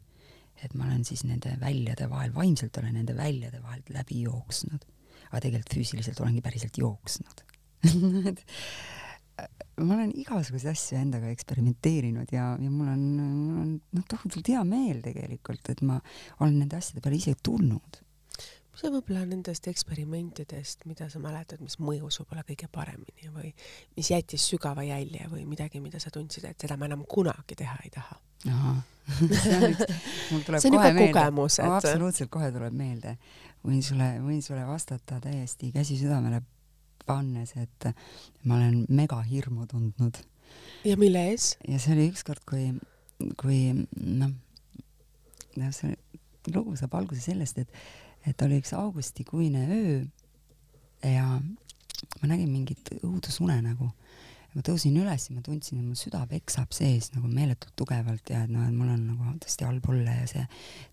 et ma olen siis nende väljade vahel, vaimselt olen nende väljade vahelt läbi jooksnud, aga tegelikult füüsiliselt olengi päriselt jooksnud *laughs* ma olen igasuguseid asju endaga eksperimenteerinud ja, ja mul on, mul on noh, tohutult hea meel tegelikult, et ma olen nende asjade peale ise tulnud. mis on võib-olla nendest eksperimentidest, mida sa mäletad, mis mõjus võib-olla kõige paremini või mis jättis sügava jälje või midagi, mida sa tundsid, et seda ma enam kunagi teha ei taha? ahah *laughs* see on üks, mul tuleb see on kohe meelde. et absoluutselt kohe tuleb meelde. võin sulle, võin sulle vastata täiesti käsi südamele pannes, et ma olen megahirmu tundnud. ja mille ees? ja see oli ükskord, kui, kui noh, noh, see lugu saab alguse sellest, et, et oli üks augustikuine öö ja ma nägin mingit õudusunenägu ma tõusin üles ja ma tundsin, et mu süda peksab sees nagu meeletult tugevalt ja et noh, et mul on nagu tõesti halb olla ja see,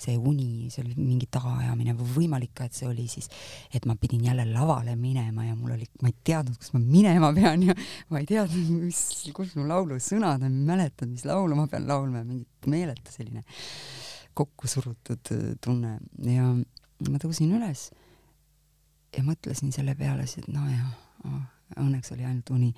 see uni, see oli mingi tagaajamine või võimalik ka, et see oli siis, et ma pidin jälle lavale minema ja mul oli, ma ei teadnud, kus ma minema pean ja ma ei teadnud, mis, kus mu laulu sõnad on, mäletad, mis laulu ma pean laulma, mingi meeletu selline kokkusurutud äh, tunne. Ja ma tõusin üles ja mõtlesin selle peale et nojah oh,, õnneks oli ainult uni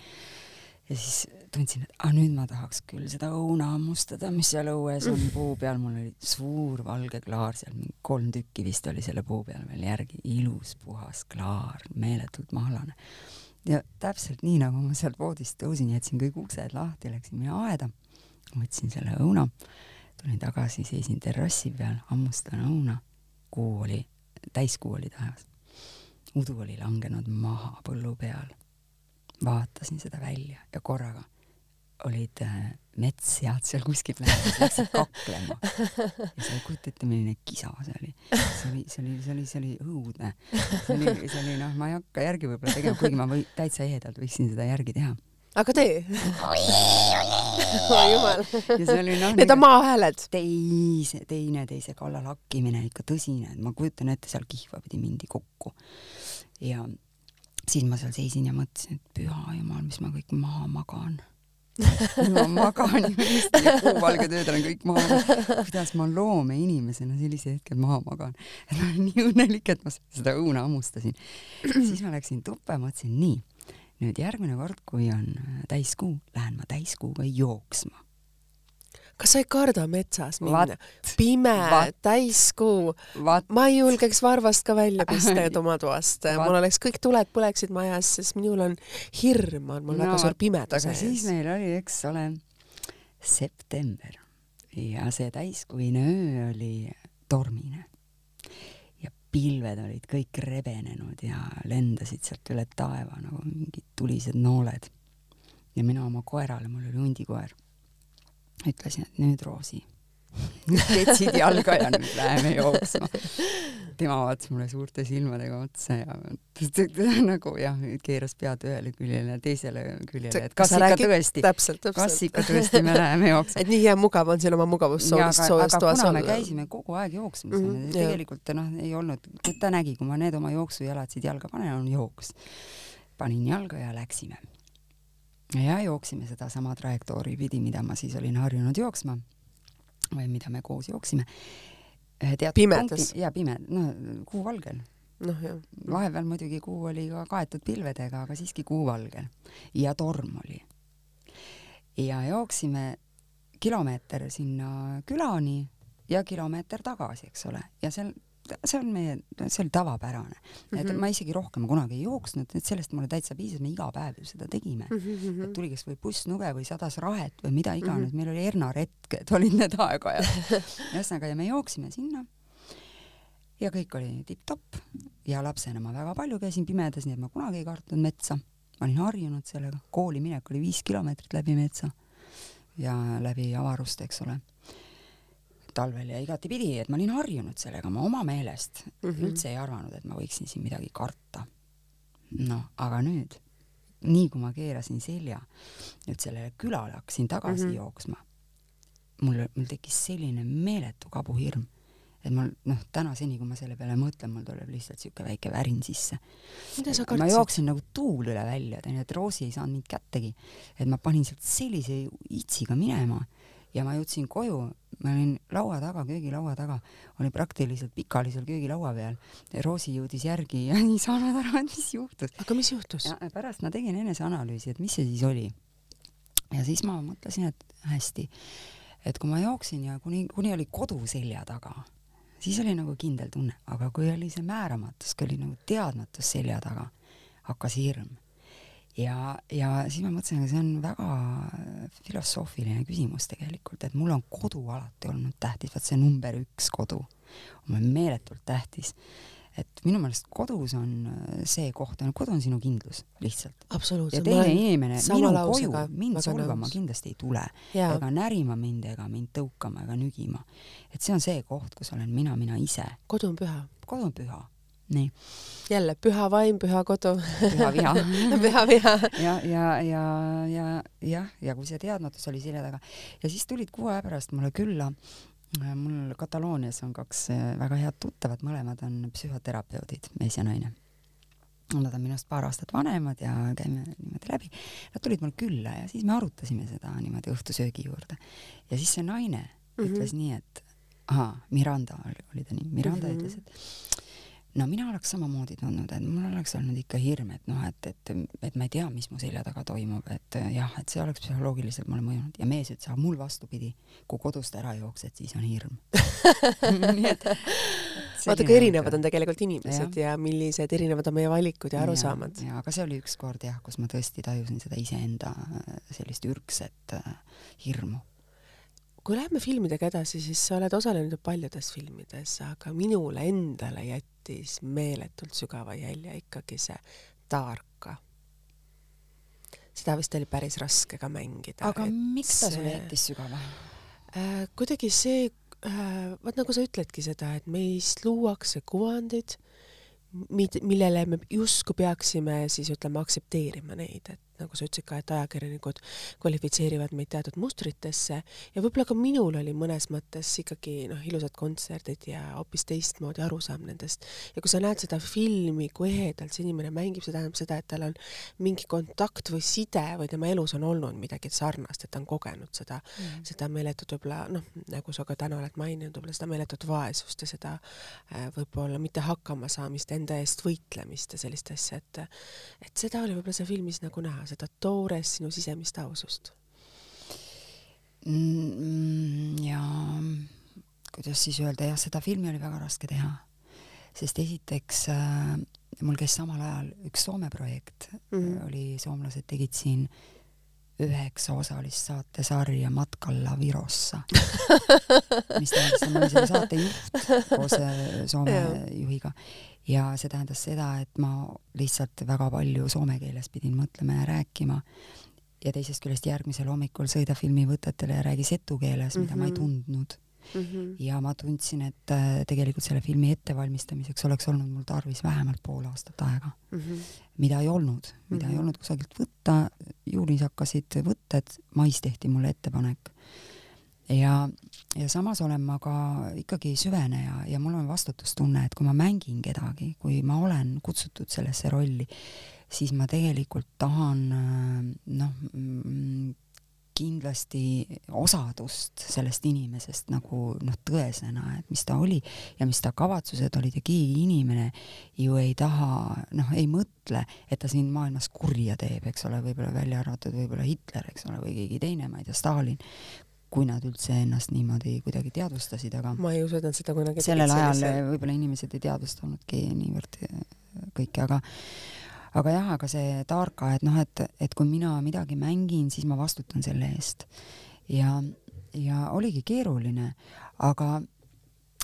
ja siis tundsin, et ah, nüüd ma tahaks küll seda õuna hammustada, mis seal õues on puu peal, mul oli suur valge klaar seal, mingi kolm tükki vist oli selle puu peal veel järgi, ilus puhas klaar, meeletult mahlane. ja täpselt nii, nagu ma sealt voodist tõusin, jätsin kõik uksed lahti, läksin mina aeda, võtsin selle õuna, tulin tagasi, seisin terrassi peal, hammustan õuna, kuu oli, täiskuu oli taevas. udu oli langenud maha põllu peal vaatasin seda välja ja korraga olid äh, metssead seal kuskil lähedal, läksid kaklema. ja sa ei kujuta ette, milline kisa see oli. see oli, see oli, see oli, see oli õudne. see oli, see oli noh, ma ei hakka järgi võib-olla tegema, kuigi ma või täitsa ehedalt võiksin seda järgi teha. aga tee. oi jumal. noh. Need on maahääled. teise, teineteise kallal hakkimine ikka tõsine, et ma kujutan ette, seal kihvapidi mindi kokku. ja siis ma seal seisin ja mõtlesin, et püha jumal, mis ma kõik maha magan *laughs* ma magan ju lihtsalt, kuuvalged ööd olen kõik maha, kuidas ma loomeinimesena sellise hetke maha magan. et ma olen nii õnnelik, et ma seda õuna hammustasin. siis ma läksin tuppa ja mõtlesin, nii, nüüd järgmine kord, kui on täiskuu, lähen ma täiskuuga jooksma kas sa ei karda metsas minna? pime, täiskuu. ma ei julgeks varvast ka välja pista oma toast. *laughs* mul oleks kõik tuled põleksid majas, sest minul on hirm, on mul no, väga suur pimedus ees. siis meil oli, eks ole, september ja see täiskuine öö oli tormine ja pilved olid kõik rebenenud ja lendasid sealt üle taeva nagu mingid tulised nooled. ja mina oma koerale, mul oli hundikoer ütlesin, et nüüd Roosi, ketsid jalga ja nüüd läheme jooksma. tema vaatas mulle suurte silmadega otsa ja *laughs* nagu jah, keeras pead ühele küljele ja teisele küljele, et kas ikka tõesti, kas ikka tõesti me läheme jooksma. et nii hea mugav on seal oma mugavussoojust soojust toas olla. me käisime kogu aeg jooksmas mm, -hmm, tegelikult noh, ei olnud, ta nägi, kui ma need oma jooksujalad siit jalga panen, on jooks. panin jalga ja läksime ja jooksime sedasama trajektoori pidi, mida ma siis olin harjunud jooksma või mida me koos jooksime. pimedas? ja pime, no kuuvalgel. noh, jah. vahepeal muidugi kuu oli ka kaetud pilvedega, aga siiski kuuvalgel ja torm oli. ja jooksime kilomeeter sinna külani ja kilomeeter tagasi, eks ole, ja seal see on meie, see oli tavapärane mm. -hmm. et mhm. ma isegi rohkem kunagi ei jooksnud, et sellest mulle täitsa piisas, me iga päev ju seda tegime mm. -hmm. et tuli kas või bussnuge või sadas rahet või mida iganes mm, -hmm. meil oli hernaretked, *laughs* olid need aeg-ajalt. ühesõnaga, ja me jooksime sinna ja kõik oli tipp-topp ja lapsena ma väga palju käisin pimedas, nii et ma kunagi ei kartnud metsa. ma olin harjunud sellega, kooli minek oli viis kilomeetrit läbi metsa ja läbi avaruste, eks ole talvel ja igatipidi, et ma olin harjunud sellega, ma oma meelest mm -hmm. üldse ei arvanud, et ma võiksin siin midagi karta. noh, aga nüüd, nii kui ma keerasin selja nüüd sellele külale hakkasin tagasi mm -hmm. jooksma, mul, mul tekkis selline meeletu kabuhirm, et mul noh, tänaseni, kui ma selle peale mõtlen, mul tuleb lihtsalt siuke väike värin sisse. ma jooksin nagu tuul üle välja, tead, et Roosi ei saanud mind kättegi, et ma panin sealt sellise itsiga minema ja ma jõudsin koju, ma olin laua taga, köögilaua taga, olin praktiliselt pikali seal köögilaua peal. Roosi jõudis järgi ja *laughs* ei saanud aru, et mis juhtus. aga mis juhtus? pärast ma tegin eneseanalüüsi, et mis see siis oli. ja siis ma mõtlesin, et hästi, et kui ma jooksin ja kuni, kuni oli kodu selja taga, siis oli nagu kindel tunne, aga kui oli see määramatus, kui oli nagu teadmatus selja taga, hakkas hirm ja, ja siis ma mõtlesin, et see on väga filosoofiline küsimus tegelikult, et mul on kodu alati olnud tähtis, vaat see number üks kodu on mulle meeletult tähtis. et minu meelest kodus on see koht, kodu on sinu kindlus lihtsalt. ja teine inimene minu koju mind solvama kindlasti ei tule ja. ega närima mind ega mind tõukama ega nügima. et see on see koht, kus olen mina, mina ise. kodu on püha. kodu on püha nii. jälle püha vaim, püha kodu. püha viha *laughs* püha viha. ja, ja, ja, ja jah, ja kui see teadmatus oli selja taga ja siis tulid kuu aja pärast mulle külla mul Kataloonias on kaks äh, väga head tuttavat, mõlemad on psühhoterapeudid, mees ja naine. Nad on minust paar aastat vanemad ja käime niimoodi läbi. Nad tulid mul külla ja siis me arutasime seda niimoodi õhtusöögi juurde. ja siis see naine mm -hmm. ütles nii, et ahaa, Miranda oli, oli ta nii, Miranda mm -hmm. ütles, et no mina oleks samamoodi tundnud, et mul oleks olnud ikka hirm, et noh, et, et, et ma ei tea, mis mu selja taga toimub, et jah, et see oleks psühholoogiliselt mulle mõjunud. Ja mees ütles, aga mul vastupidi, kui kodust ära jooksed, siis on hirm. *laughs* Vaata, kui erinevad on tegelikult inimesed ja. ja millised erinevad on meie valikud ja arusaamad. ja aga see oli ükskord jah, kus ma tõesti tajusin seda iseenda sellist ürgset äh, hirmu kui läheme filmidega edasi, siis sa oled osalenud paljudes filmides, aga minule endale jättis meeletult sügava jälje ikkagi see Taarka. seda vist oli päris raske ka mängida. aga miks ta sulle jättis sügava äh,? kuidagi see äh,, vot nagu sa ütledki seda, et meist luuakse kuvandid, millele me justkui peaksime siis ütleme aktsepteerima neid, et nagu sa ütlesid ka, et ajakirjanikud kvalifitseerivad meid teatud mustritesse ja võib-olla ka minul oli mõnes mõttes ikkagi noh, ilusad kontserdid ja hoopis teistmoodi arusaam nendest. ja kui sa näed seda filmi, kui ehedalt see inimene mängib, see tähendab seda, et tal on mingi kontakt või side või tema elus on olnud midagi sarnast, et ta on kogenud seda mm., seda meeletut võib-olla noh, nagu sa ka täna oled maininud, võib-olla seda meeletut vaesust ja seda äh, võib-olla mitte hakkamasaamist, enda eest võitlemist ja sellist asja, et et seda oli võib-olla seal filmis nagu näha näha seda toores sinu sisemist ausust? Mm,? ja kuidas siis öelda, jah, seda filmi oli väga raske teha, sest esiteks äh, mul käis samal ajal üks Soome projekt. Mm, -hmm. oli, soomlased tegid siin üheksa osalist saatesarja Matkalla Virossa. *laughs* Mis tähendas, ma olin selle saate juht koos äh, Soome juhiga ja see tähendas seda, et ma lihtsalt väga palju soome keeles pidin mõtlema ja rääkima ja teisest küljest järgmisel hommikul sõida filmivõtetele ja räägi setu keeles, mida mm -hmm. ma ei mhm. tundnud mm. -hmm. ja ma tundsin, et äh, tegelikult selle filmi ettevalmistamiseks oleks olnud mul tarvis vähemalt pool aastat aega mm, -hmm. mida ei olnud, mida mm -hmm. ei mhm. olnud kusagilt võtta. juulis hakkasid võtted, mais tehti mulle ettepanek ja, ja samas olen ma ka ikkagi süveneja ja mul on vastutustunne, et kui ma mängin kedagi, kui ma olen kutsutud sellesse rolli, siis ma tegelikult tahan noh, kindlasti osadust sellest inimesest nagu noh, tõesena, et mis ta oli ja mis ta kavatsused olid ja keegi inimene ju ei taha, noh, ei mõtle, et ta siin maailmas kurja teeb, eks ole, võib-olla välja arvatud võib-olla Hitler, eks ole, või keegi teine, ma ei tea, Stalin kui nad üldse ennast niimoodi kuidagi teadvustasid, aga ma ei usu, et nad seda kunagi sellel ajal võib-olla inimesed ei teadvustanudki niivõrd äh, kõike, aga aga jah, aga see tarka, et noh, et, et kui mina midagi mängin, siis ma vastutan selle eest. ja, ja oligi keeruline, aga,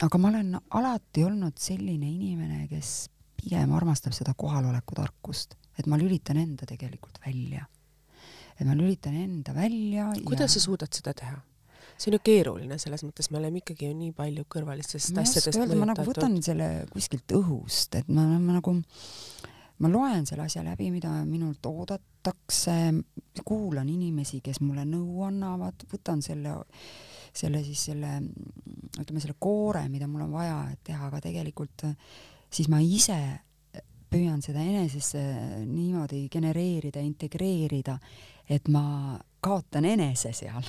aga ma olen alati olnud selline inimene, kes pigem armastab seda kohaloleku tarkust, et ma lülitan enda tegelikult välja. et ma lülitan enda välja. kuidas ja... sa suudad seda teha? See on ju keeruline, selles mõttes. Me oleme ikkagi ju nii palju kõrvalistest asjadest mõjutatud. ma nagu võtan selle kuskilt õhust, et ma, ma nagu, ma loen selle asja läbi, mida minult oodatakse, kuulan inimesi, kes mulle nõu annavad, võtan selle, selle siis selle, ütleme selle koore, mida mul on vaja, teha, aga tegelikult siis ma ise püüan seda enesesse niimoodi genereerida, integreerida, et ma kaotan enese seal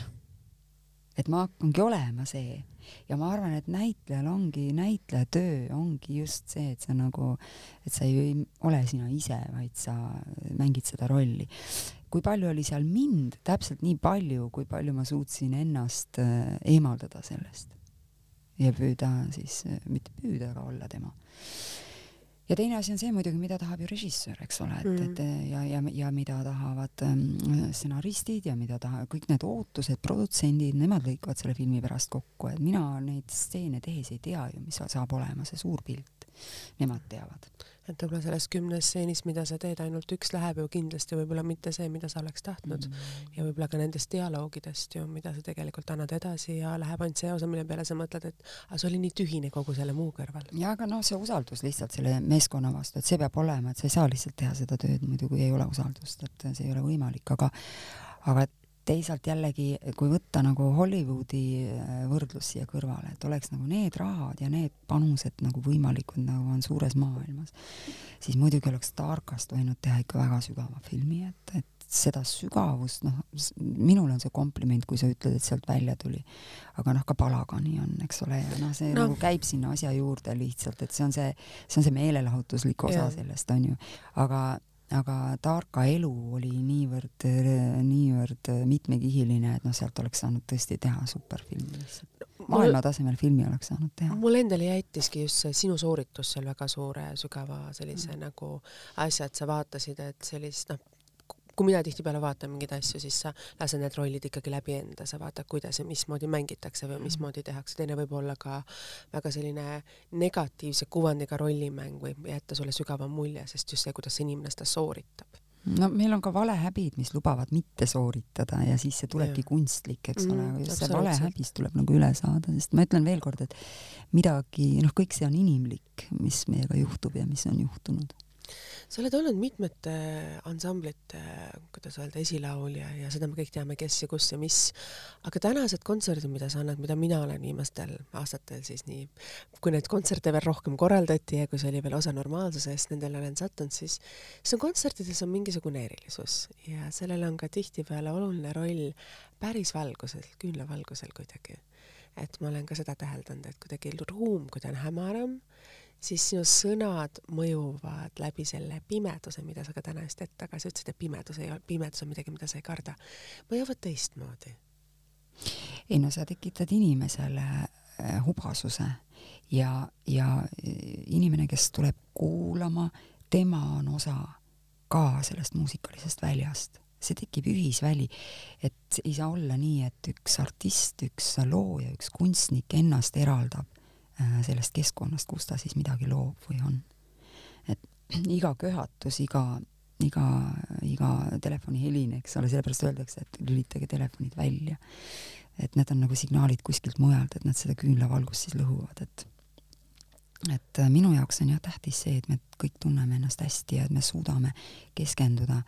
et ma hakkangi olema see. Ja ma arvan, et näitlejal ongi, näitleja töö ongi just see, et sa nagu, et sa ei ole sina ise, vaid sa mängid seda rolli. kui palju oli seal mind, täpselt nii palju, kui palju ma suutsin ennast äh, eemaldada sellest? Ja püüda siis, mitte püüda, aga olla tema ja teine asi on see muidugi, mida tahab ju režissöör, eks ole, et mm., et ja, ja, ja mida tahavad ähm, stsenaristid ja mida taha-, kõik need ootused, produtsendid, nemad lõikavad selle filmi pärast kokku, et mina neid stseene tehes ei tea ju, mis saab olema see suur pilt. Nemad teavad et võib-olla selles kümnes stseenis, mida sa teed, ainult üks läheb ju kindlasti võib-olla mitte see, mida sa oleks tahtnud mm. -hmm. ja võib-olla ka nendest dialoogidest ju, mida sa tegelikult annad edasi ja läheb ainult see osa, mille peale sa mõtled, et aga see oli nii tühine kogu selle muu kõrval. ja aga noh, see usaldus lihtsalt selle meeskonna vastu, et see peab olema, et sa ei saa lihtsalt teha seda tööd muidu, kui ei ole usaldust, et see ei ole võimalik, aga aga teisalt jällegi, kui võtta nagu Hollywoodi äh, võrdlus siia kõrvale, et oleks nagu need rahad ja need panused nagu võimalikud, nagu on suures maailmas, siis muidugi oleks Tarkast võinud teha ikka väga sügava filmi, et, et seda sügavust, noh, minul on see kompliment, kui sa ütled, et sealt välja tuli. aga noh, ka Palagani on, eks ole, ja noh, see no. nagu käib sinna asja juurde lihtsalt, et see on see, see on see meelelahutuslik osa ja. sellest, on ju. aga aga Tarka elu oli niivõrd, niivõrd mitmekihiline, et noh, sealt oleks saanud tõesti teha superfilmi lihtsalt. maailma tasemel filmi oleks saanud teha. mulle endale jättiski just see sinu sooritus seal väga suure sügava sellise mm. nagu asja, et sa vaatasid, et sellist noh, kui mina tihtipeale vaatan mingeid asju, siis sa lased need rollid ikkagi läbi enda, sa vaatad, kuidas ja mismoodi mängitakse või mismoodi tehakse, teine võib olla ka väga selline negatiivse kuvandiga rollimäng võib jätta sulle sügava mulje, sest just see, kuidas see inimene seda sooritab. No meil on ka valehäbid, mis lubavad mitte sooritada ja siis see tulebki ja. kunstlik, eks ole mm,, just see valehäbist tuleb nagu üle saada, sest ma ütlen veel kord, et midagi, noh, kõik see on inimlik, mis meiega juhtub ja mis on juhtunud sa oled olnud mitmete ansamblite, kuidas öelda, esilaulja ja seda me kõik teame, kes ja kus ja mis. aga tänased kontserdid, mida sa annad, mida mina olen viimastel aastatel siis nii, kui neid kontserte veel rohkem korraldati ja kui see oli veel osa normaalsusest, nendele olen sattunud, siis, on kontsertides on mingisugune erilisus ja sellel on ka tihtipeale oluline roll päris valgusel, küünlavalgusel kuidagi. et ma olen ka seda täheldanud, et kuidagi ruum, kui ta on hämaram, siis sinu sõnad mõjuvad läbi selle pimeduse, mida sa ka täna just hetk tagasi ütlesid, et pimedus ei ole, pimedus on midagi, mida sa ei karda, mõjuvad teistmoodi. ei no sa tekitad inimesele äh, hubasuse ja, ja äh, inimene, kes tuleb kuulama, tema on osa ka sellest muusikalisest väljast see tekib ühisväli, et ei saa olla nii, et üks artist, üks looja, üks kunstnik ennast eraldab sellest keskkonnast, kus ta siis midagi loob või on. et *clears throat* iga köhatus, iga, iga, iga telefonihelin, eks ole, sellepärast öeldakse, et lülitage telefonid välja. et need on nagu signaalid kuskilt mujalt, et nad seda küünlavalgust siis lõhuvad, et et äh, minu jaoks on jah tähtis see, et me kõik tunneme ennast hästi ja et me suudame keskenduda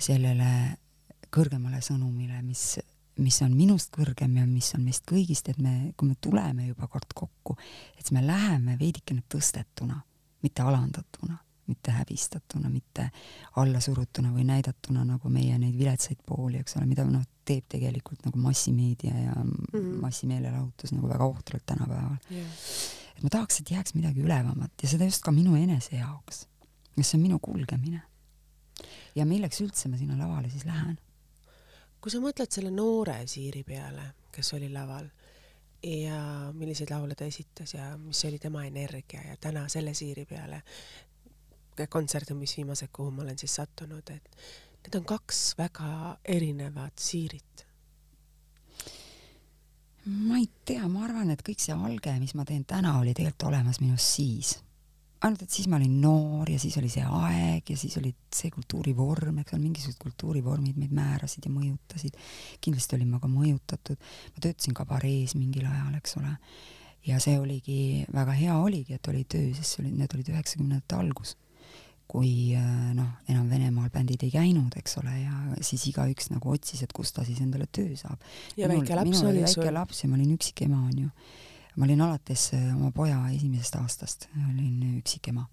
sellele kõrgemale sõnumile, mis mis on minust kõrgem ja mis on meist kõigist, et me, kui me tuleme juba kord kokku, et siis me läheme veidikene tõstetuna, mitte alandatuna, mitte häbistatuna, mitte allasurutuna või näidatuna nagu meie neid viletsaid pooli, eks ole, mida noh, teeb tegelikult nagu massimeedia ja mm -hmm. massimeelelahutus nagu väga ohtralt tänapäeval yeah.. et ma tahaks, et jääks midagi ülevamat ja seda just ka minu enese jaoks, mis on minu kulgemine. ja milleks üldse ma sinna lavale siis lähen kui sa mõtled selle noore Siiri peale, kes oli laval ja milliseid laule ta esitas ja mis oli tema energia ja täna selle Siiri peale, kontserte, mis viimased, kuhu ma olen siis sattunud, et need on kaks väga erinevat Siirit. ma ei tea, ma arvan, et kõik see alge, mis ma teen täna, oli tegelikult olemas minus siis ainult et siis ma olin noor ja siis oli see aeg ja siis oli see kultuurivorm, eks ole, mingisugused kultuurivormid meid määrasid ja mõjutasid. kindlasti olin ma ka mõjutatud, ma töötasin kabarees mingil ajal, eks ole, ja see oligi, väga hea oligi, et oli töö, sest see oli, need olid üheksakümnendate algus kui äh, noh, enam Venemaal bändid ei käinud, eks ole, ja siis igaüks nagu otsis, et kus ta siis endale töö saab. ja minul, väike laps oli sul? väike laps ja ma olin üksikema, onju ma olin alates äh, oma poja esimesest aastast, olin üksikema.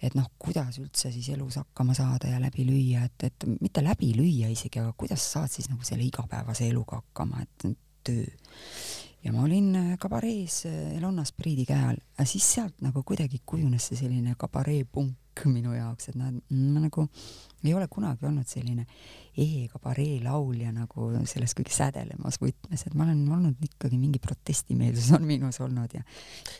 et noh, kuidas üldse siis elus hakkama saada ja läbi lüüa, et, et mitte läbi lüüa isegi, aga kuidas sa saad siis nagu selle igapäevase eluga hakkama, et töö. ja ma olin äh, kabarees äh, Elonna Spriidi käe all, aga siis sealt nagu kuidagi kujunes see selline kabaree punk minu jaoks, et noh, ma nagu ei ole kunagi olnud selline e-kabaree laulja nagu selles kõige sädelemas võtmes, et ma olen olnud ikkagi mingi protestimeelsus on minus olnud ja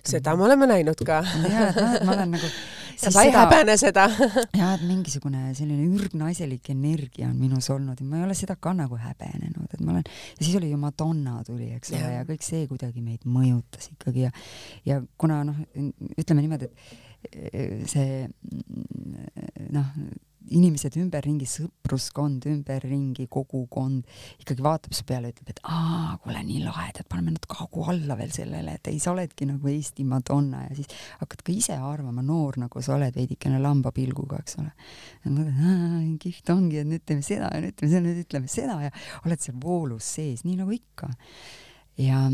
seda me oleme näinud ka. ja, et noh, et ma olen nagu *laughs* sa ei seda, häbene seda *laughs* ja, et mingisugune selline ürgnaiselik energia on minus olnud ja ma ei ole seda ka nagu häbenenud, et ma olen, ja siis oli ju Madonna tuli, eks ole, ja kõik see kuidagi meid mõjutas ikkagi ja ja kuna noh, ütleme niimoodi, et see noh, inimesed ümberringi, sõpruskond ümberringi, kogukond ikkagi vaatab su peale, ütleb, et aa, kuule, nii lahe, et paneme natuke hagu alla veel sellele, et ei, sa oledki nagu Eesti Madonna ja siis hakkad ka ise arvama, noor nagu sa oled, veidikene lambapilguga, eks ole. kihvt ongi, et nüüd teeme seda ja nüüd teeme seda, nüüd ütleme seda ja oled seal voolus sees, nii nagu ikka. ja,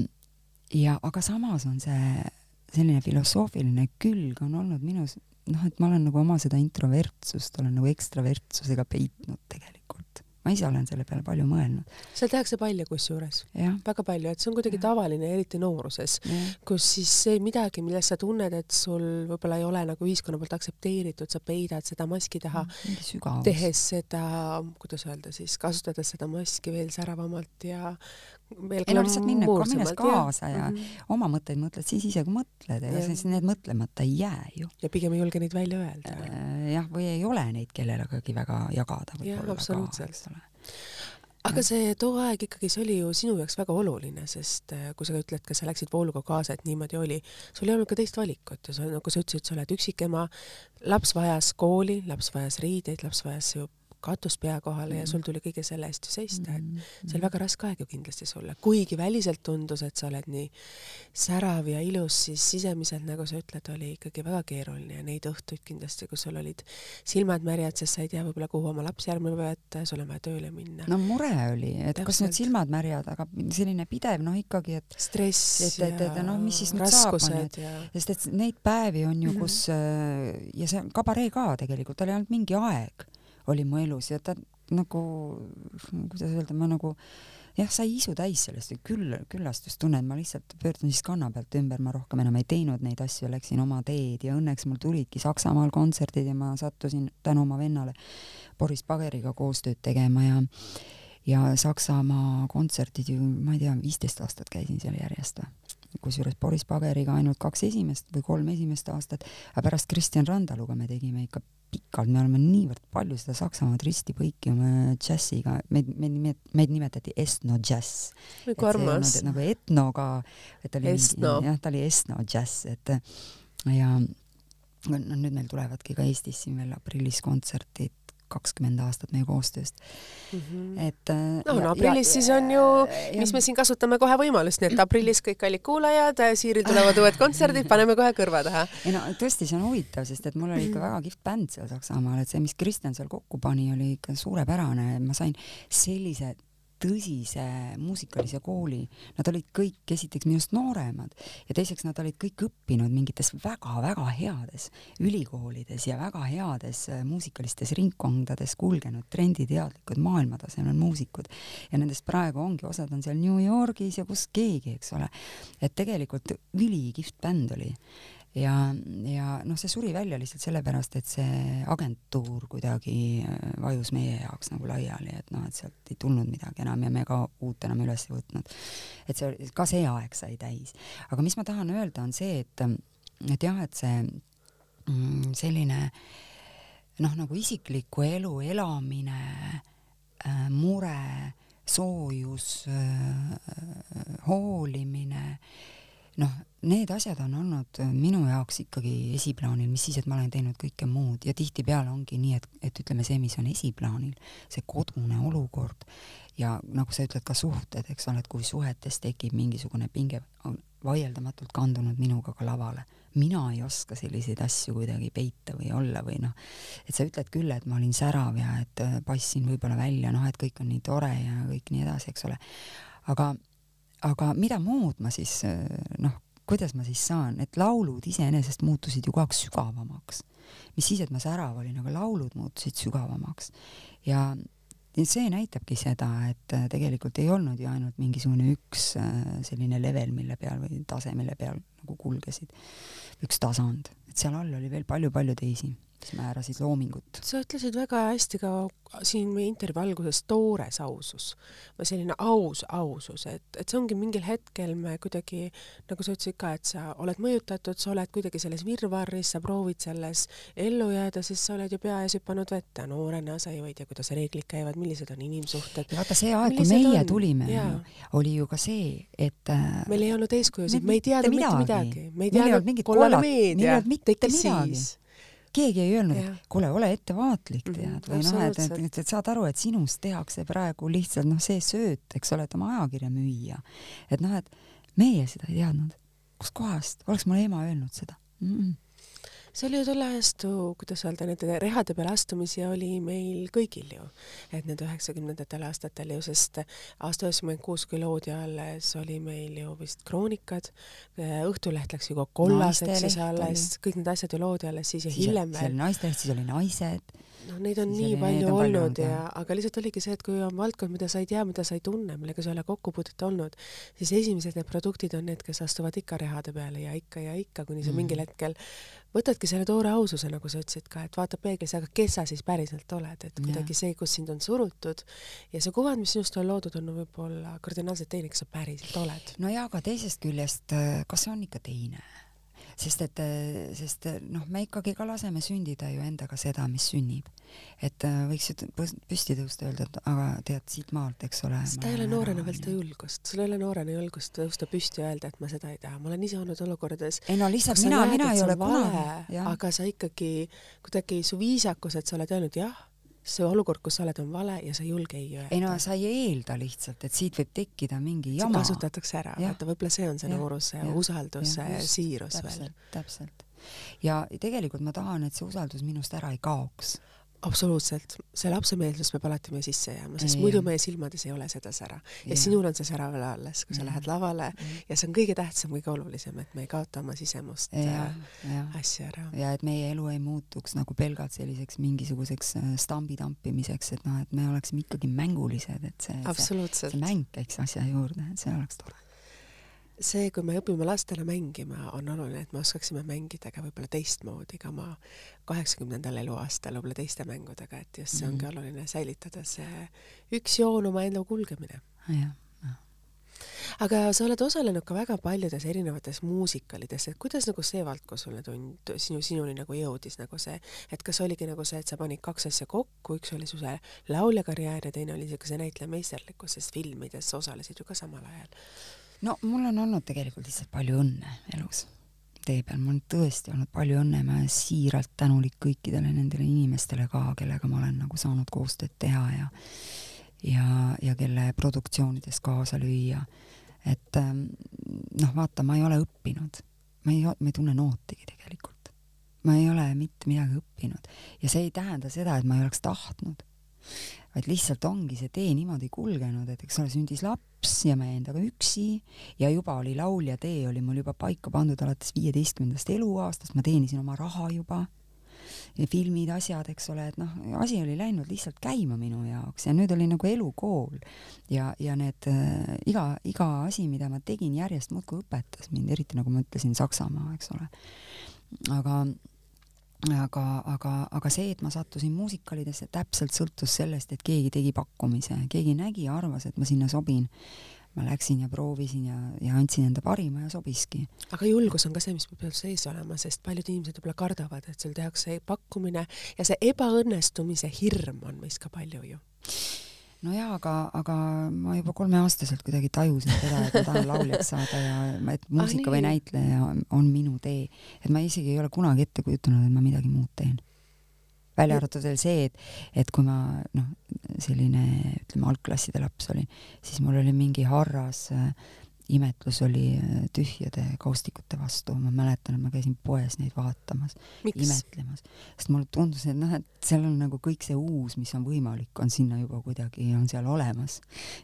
ja aga samas on see selline filosoofiline külg on olnud minus noh, et ma olen nagu oma seda introvertsust olen nagu ekstravertsusega peitnud tegelikult. ma ise olen selle peale palju mõelnud. seal tehakse palju kusjuures. väga palju, et see on kuidagi ja. tavaline, eriti nooruses, kus siis see midagi, milles sa tunned, et sul võib-olla ei ole nagu ühiskonna poolt aktsepteeritud, sa peidad seda maski taha, tehes seda, kuidas öelda siis, kasutades seda maski veel säravamalt ja ei no lihtsalt minna, minnes kaasa ja mm -hmm. oma mõtteid mõtled siis ise, kui mõtled, ega siis need mõtlemata ei jää ju. ja pigem ei julge neid välja öelda. Äh, jah, või ei ole neid kellegagi väga jagada võib-olla ka, ole aga see too aeg ikkagi, see oli ju sinu jaoks väga oluline, sest äh, kui sa ütled, kas sa läksid vooluga kaasa, et niimoodi oli, sul ei olnud ka teist valikut ja sa, nagu sa ütlesid, sa oled üksikema, laps vajas kooli, laps vajas riideid, laps vajas ju katus pea kohale mm. ja sul tuli kõige selle eest ju seista, et Mm, see oli väga raske aeg ju kindlasti sulle, kuigi väliselt tundus, et sa oled nii särav ja ilus, siis sisemiselt, nagu sa ütled, oli ikkagi väga keeruline ja neid õhtuid kindlasti, kus sul olid silmad märjad, sest sa ei tea võib-olla, kuhu oma lapsi järgmine päev jätta ja sul on vaja tööle minna. no mure oli, et kas Täpselt. need silmad märjad, aga selline pidev noh, ikkagi, et stress et- et- et no mis siis nüüd saab, on ju, raskused ja sest et neid päevi on ju, Mhm. kus äh, ja see on kabaree ka tegelikult, tal ei olnud mingi aeg, oli mu elus ja ta nagu, kuidas öelda, ma nagu jah, sai isu täis sellest ja küll, küllastustunne, et ma lihtsalt pöördun siis kanna pealt ümber, ma rohkem enam ei teinud neid asju, läksin oma teed ja õnneks mul tulidki Saksamaal kontserdid ja ma sattusin tänu oma vennale Boris Pageriga koostööd tegema ja ja Saksamaa kontserdid ju, ma ei tea, viisteist aastat käisin seal järjest või kusjuures Boris Pageriga ainult kaks esimest või kolm esimest aastat, aga pärast Kristjan Randaluga me tegime ikka pikalt, me oleme niivõrd palju seda Saksamaad risti põiki oma džässiga, meid, meid nimet-, meid nimetati Estno džäss. nagu armas. nagu etnoga, et oli Estno. jah, ta oli Estno džäss, et ja no nüüd meil tulevadki ka Eestis siin veel aprillis kontserdid, kakskümmend aastat meie koostööst, Mhm. et äh, no, aprillis siis on ju, mis me siin kasutame kohe võimalust, nii et aprillis kõik kallid kuulajad, Siiril tulevad *laughs* uued kontserdid, paneme kohe kõrva taha. ei no tõesti, see on huvitav, sest et mul oli ikka väga kihvt bänd seal Saksamaal, et see, mis Kristjan seal kokku pani, oli ikka suurepärane, ma sain sellise tõsise muusikalise kooli, nad olid kõik esiteks minust nooremad ja teiseks nad olid kõik õppinud mingites väga-väga heades ülikoolides ja väga heades äh, muusikalistes ringkondades kulgenud trenditeadlikud maailmatasemel muusikud. Ja nendest praegu ongi, osad on seal New Yorgis ja kus keegi, eks ole. et tegelikult ülikihvt bänd oli ja, ja noh, see suri välja lihtsalt sellepärast, et see agentuur kuidagi äh, vajus meie jaoks nagu laiali, et noh, et sealt ei tulnud midagi enam ja me ka uut enam üles ei võtnud. et see, ka see aeg sai täis. aga mis ma tahan öelda, on see, et, et jah, et see mm, selline noh, nagu isikliku elu elamine äh,, mure, soojus äh,, hoolimine, noh, need asjad on olnud minu jaoks ikkagi esiplaanil, mis siis, et ma olen teinud kõike muud ja tihtipeale ongi nii, et, et ütleme, see, mis on esiplaanil, see kodune olukord ja nagu sa ütled, ka suhted, eks ole, et kui suhetes tekib mingisugune pinge, on vaieldamatult kandunud minuga ka lavale. mina ei oska selliseid asju kuidagi peita või olla või noh, et sa ütled küll, et ma olin särav ja et äh, paistsin võib-olla välja, noh, et kõik on nii tore ja kõik nii edasi, eks ole. aga, aga mida muud ma siis noh, kuidas ma siis saan, et laulud iseenesest muutusid ju kogu aeg sügavamaks. mis siis, et ma särav olin, aga laulud muutusid sügavamaks. ja, ja see näitabki seda, et äh, tegelikult ei olnud ju ainult mingisugune üks äh, selline level, mille peal või tase, mille peal nagu kulgesid, üks tasand, et seal all oli veel palju-palju teisi mis määrasid loomingut. sa ütlesid väga hästi ka siin meie intervjuu alguses toores ausus või selline aus ausus, et, et see ongi mingil hetkel me kuidagi, nagu sa ütlesid ka, et sa oled mõjutatud, sa oled kuidagi selles virvarris, sa proovid selles ellu jääda, siis sa oled ju pea ees hüpanud vette, noorena sa ju ei tea, kuidas reeglid käivad, millised on inimsuhted. vaata see aeg, kui meie on? tulime, oli ju ka see, et äh, meil ei olnud eeskujusid, me ei teadnud mitte midagi. midagi, me ei teadnud kollane meedia tekkis midagi. siis. Keegi ei öelnud, et kuule, ole ettevaatlik, Mhm, tead, või noh, et, et, et, et saad aru, et sinust tehakse praegu lihtsalt noh, see sööt, eks ole, et oma ajakirja müüa. et noh, et meie seda ei teadnud. kustkohast, oleks mul ema öelnud seda mm? -mm. See oli ju tol ajastu, kuidas öelda, nende rehade peale astumisi oli meil kõigil ju. et need üheksakümnendatel aastatel ju, sest aasta üheksakümmend kuus, kui loodi alles, oli meil ju vist Kroonikad, Õhtuleht läks ju ka kollaseks siis Naisteleht alles, kõik need asjad ju loodi alles siis ja siis, hiljem siis oli veel. naisteleht, siis oli naised. noh, neid on siis nii palju neid on olnud ja, aga lihtsalt oligi see, et kui on valdkond, mida sa ei tea, mida sa ei tunne, millega sa ei ole kokkupuudet olnud, siis esimesed need produktid on need, kes astuvad ikka rehade peale ja ikka ja ikka, kuni sa Mhm. mingil hetkel võtadki selle toore aususe, nagu sa ütlesid ka, et vaatad peeglisse, aga kes sa siis päriselt oled, et kuidagi see, kus sind on surutud ja see kuvand, mis sinust on loodud, on võib-olla kardinaalselt teine, kes sa päriselt oled. no jaa, aga teisest küljest, kas see on ikka teine? Sest et, sest noh, me ikkagi ka laseme sündida ju endaga seda, mis sünnib. et äh, võiks ju püs- püsti tõusta öelda, et aga tead, siit maalt, eks ole. seda ei ole noorena veel seda julgust, sul ei ole noorena julgust tõusta püsti ja öelda, et ma seda ei taha, ma olen ise olnud olukordades, ei no lihtsalt mina, mina ei ole kunagi, aga sa ikkagi kuidagi su viisakus, et sa oled öelnud jah, see olukord, kus sa oled, on vale ja sa ei julge ei öelda. ei no sa ei eelda lihtsalt, et siit võib tekkida mingi jama. kasutatakse ära, vaata võib-olla see on see nooruse usalduse siirus täpselt, veel. täpselt. ja tegelikult ma tahan, et see usaldus minust ära ei kaoks absoluutselt, see lapsemeelsus peab alati meie sisse jääma, sest ja. muidu meie silmades ei ole seda sära. ja, ja sinul on see sära veel alles, kui ja. sa lähed lavale ja. ja see on kõige tähtsam, kõige olulisem, et me ei kaota oma sisemust ja, äh, ja. asja ära. ja et meie elu ei muutuks nagu pelgalt selliseks mingisuguseks äh, stambi tampimiseks, et noh, et me oleksime ikkagi mängulised, et see, see, see mäng käiks asja juurde, et see oleks tore see, kui me õpime lastele mängima, on oluline, et me oskaksime mängida ka võib-olla teistmoodi ka oma kaheksakümnendal eluaastal võib-olla teiste mängudega, et just see ongi mm -hmm. oluline säilitada see üks joon oma elu kulgemine. jah aga sa oled osalenud ka väga paljudes erinevates muusikalides, et kuidas nagu see valdkond sulle tund-, sinu, sinuni nagu jõudis nagu see, et kas oligi nagu see, et sa panid kaks asja kokku, üks oli su see lauljakarjäär ja teine oli niisuguse näitleja meisterlikkus, sest filmides osalesid ju ka samal ajal no mul on olnud tegelikult lihtsalt palju õnne elus tee peal, mul on tõesti olnud palju õnne, ma olen siiralt tänulik kõikidele nendele inimestele ka, kellega ma olen nagu saanud koostööd teha ja ja, ja kelle produktsioonides kaasa lüüa. et ähm, noh, vaata, ma ei ole õppinud, ma ei, ma ei tunne nootigi tegelikult. ma ei ole mitte midagi õppinud. Ja see ei tähenda seda, et ma ei oleks tahtnud vaid lihtsalt ongi see tee niimoodi kulgenud, et eks ole, sündis laps ja me endaga üksi ja juba oli laulja tee oli mul juba paika pandud alates viieteistkümnendast eluaastast, ma teenisin oma raha juba. Ja filmid, asjad, eks ole, et noh, asi oli läinud lihtsalt käima minu jaoks ja nüüd oli nagu elukool. Ja, ja need äh, iga, iga asi, mida ma tegin, järjest muudkui õpetas mind, eriti nagu ma ütlesin, Saksamaa, eks ole. aga aga, aga, aga see, et ma sattusin muusikalidesse, täpselt sõltus sellest, et keegi tegi pakkumise, keegi nägi ja arvas, et ma sinna sobin. ma läksin ja proovisin ja, ja andsin enda parima ja sobiski. aga julgus on ka see, mis peab sees olema, sest paljud inimesed võib-olla kardavad, et sul tehakse pakkumine ja see ebaõnnestumise hirm on meis ka palju ju no jaa, aga, aga ma juba kolmeaastaselt kuidagi tajusin seda, et ma tahan lauljaks saada ja et muusika ah, või näitleja on minu tee. et ma isegi ei ole kunagi ette kujutanud, et ma midagi muud teen. välja arvatud veel see, et, et kui ma noh, selline ütleme algklasside laps olin, siis mul oli mingi harras äh, imetlus oli äh, tühjade kaustikute vastu, ma mäletan, et ma käisin poes neid vaatamas, imetlemas, sest mulle tundus, et noh, et seal on nagu kõik see uus, mis on võimalik, on sinna juba kuidagi, on seal olemas.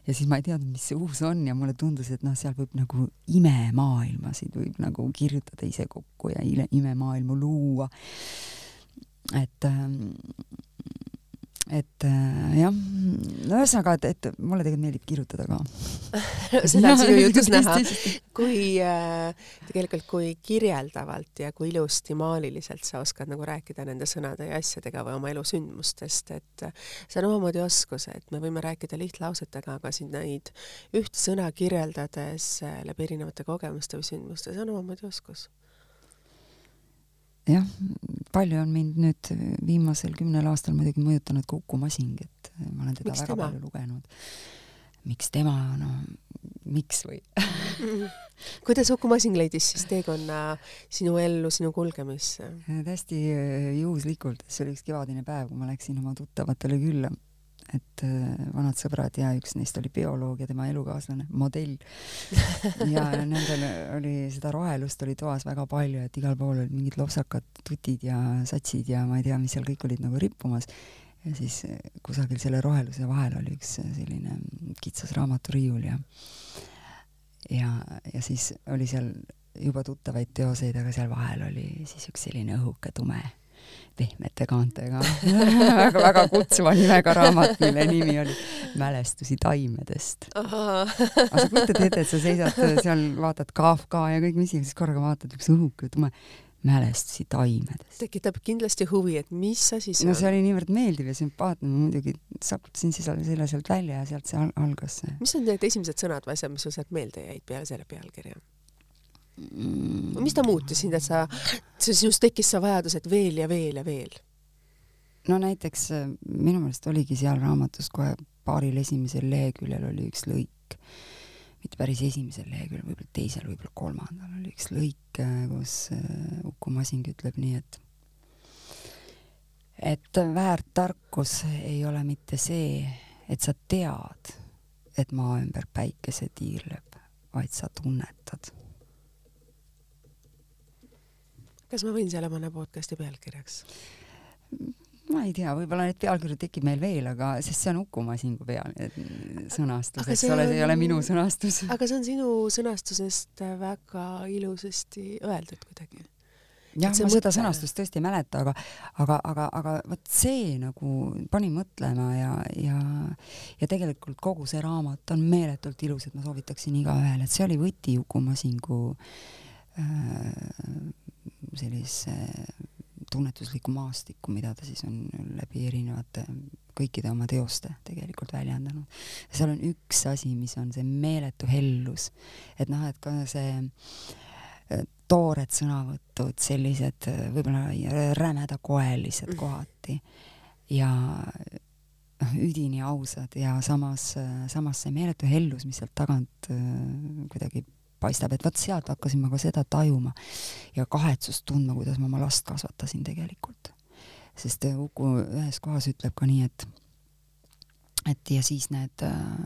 ja siis ma ei teadnud, mis see uus on ja mulle tundus, et noh, seal võib nagu imemaailmasid võib nagu kirjutada ise kokku ja imemaailmu luua. et ähm, et äh, jah, no ühesõnaga, et, et mulle tegelikult meeldib kirjutada ka. *laughs* Seda on sinu *laughs* jutus näha, kui äh, tegelikult, kui kirjeldavalt ja kui ilusti maaliliselt sa oskad nagu rääkida nende sõnade ja asjadega või oma elusündmustest, et äh, see on omamoodi oskus, et me võime rääkida lihtlausetega, aga siin neid üht sõna kirjeldades äh, läbi erinevate kogemuste või sündmuste, see on omamoodi oskus jah, palju on mind nüüd viimasel kümnel aastal muidugi mõjutanud ka Uku Masing, et ma olen teda miks väga tema? palju lugenud. miks tema, no miks või kuidas Uku Masing leidis siis teekonna sinu ellu, sinu kulgemisse? täiesti juhuslikult, see oli üks kevadine päev, kui ma läksin oma tuttavatele külla et äh, vanad sõbrad ja üks neist oli bioloog ja tema elukaaslane, modell. *laughs* ja nendel oli seda rohelust oli toas väga palju, et igal pool olid mingid lopsakad tutid ja satsid ja ma ei tea, mis seal kõik olid nagu rippumas. ja siis äh, kusagil selle roheluse vahel oli üks äh, selline kitsas raamaturiiul ja ja, ja siis oli seal juba tuttavaid teoseid, aga seal vahel oli siis üks selline õhuke tume pehmete kaantega *laughs* väga-väga kutsuva nimega raamat, mille nimi oli Mälestusi taimedest. aga sa kujutad ette, et sa seisad seal, vaatad Kafka ja kõik, mis iganes, korraga vaatad üks õhuke tume mälestusi taimedest. tekitab kindlasti huvi, et mis asi see on. no see oli niivõrd meeldiv ja sümpaatne, ma muidugi saputasin selle sealt välja ja sealt see algas. mis on need esimesed sõnad või asjad, mis sul sealt meelde jäid peale selle pealkirja? Mis ta muutis sind, et sa, sinust tekkis see vajadus, et veel ja veel ja veel? no näiteks äh, minu meelest oligi seal raamatus kohe paaril esimesel leheküljel oli üks lõik, mitte päris esimesel leheküljel, võib-olla teisel, võib-olla kolmandal oli üks lõik, äh, kus äh, Uku Masing ütleb nii, et et väärt tarkus ei ole mitte see, et sa tead, et maa ümber päikese tiirleb, vaid sa tunnetad. Kas ma võin selle panna podcast'i pealkirjaks? ma ei tea, võib-olla neid pealkirju tekib meil veel, aga, sest see on Uku Masingu pea, sõnastus, eks ole, see ei ole minu sõnastus. aga see on sinu sõnastusest väga ilusasti öeldud kuidagi. jah, ma mõtle... seda sõnastust tõesti ei mäleta, aga, aga, aga, aga vot see nagu pani mõtlema ja, ja, ja tegelikult kogu see raamat on meeletult ilus, et ma soovitaksin igaühele, et see oli võti Uku Masingu äh, sellise äh, tunnetuslikku maastikku, mida ta siis on läbi erinevate, kõikide oma teoste tegelikult väljendanud. seal on üks asi, mis on see meeletu hellus, et noh, et ka see äh, toored sõnavõtud, sellised äh, võib-olla rämedakoelised mm. kohati ja noh, üdini ausad ja samas, samas see meeletu hellus, mis sealt tagant kuidagi paistab, et vot sealt hakkasin ma ka seda tajuma ja kahetsust tundma, kuidas ma oma last kasvatasin tegelikult. sest Uku ühes kohas ütleb ka nii, et et ja siis need,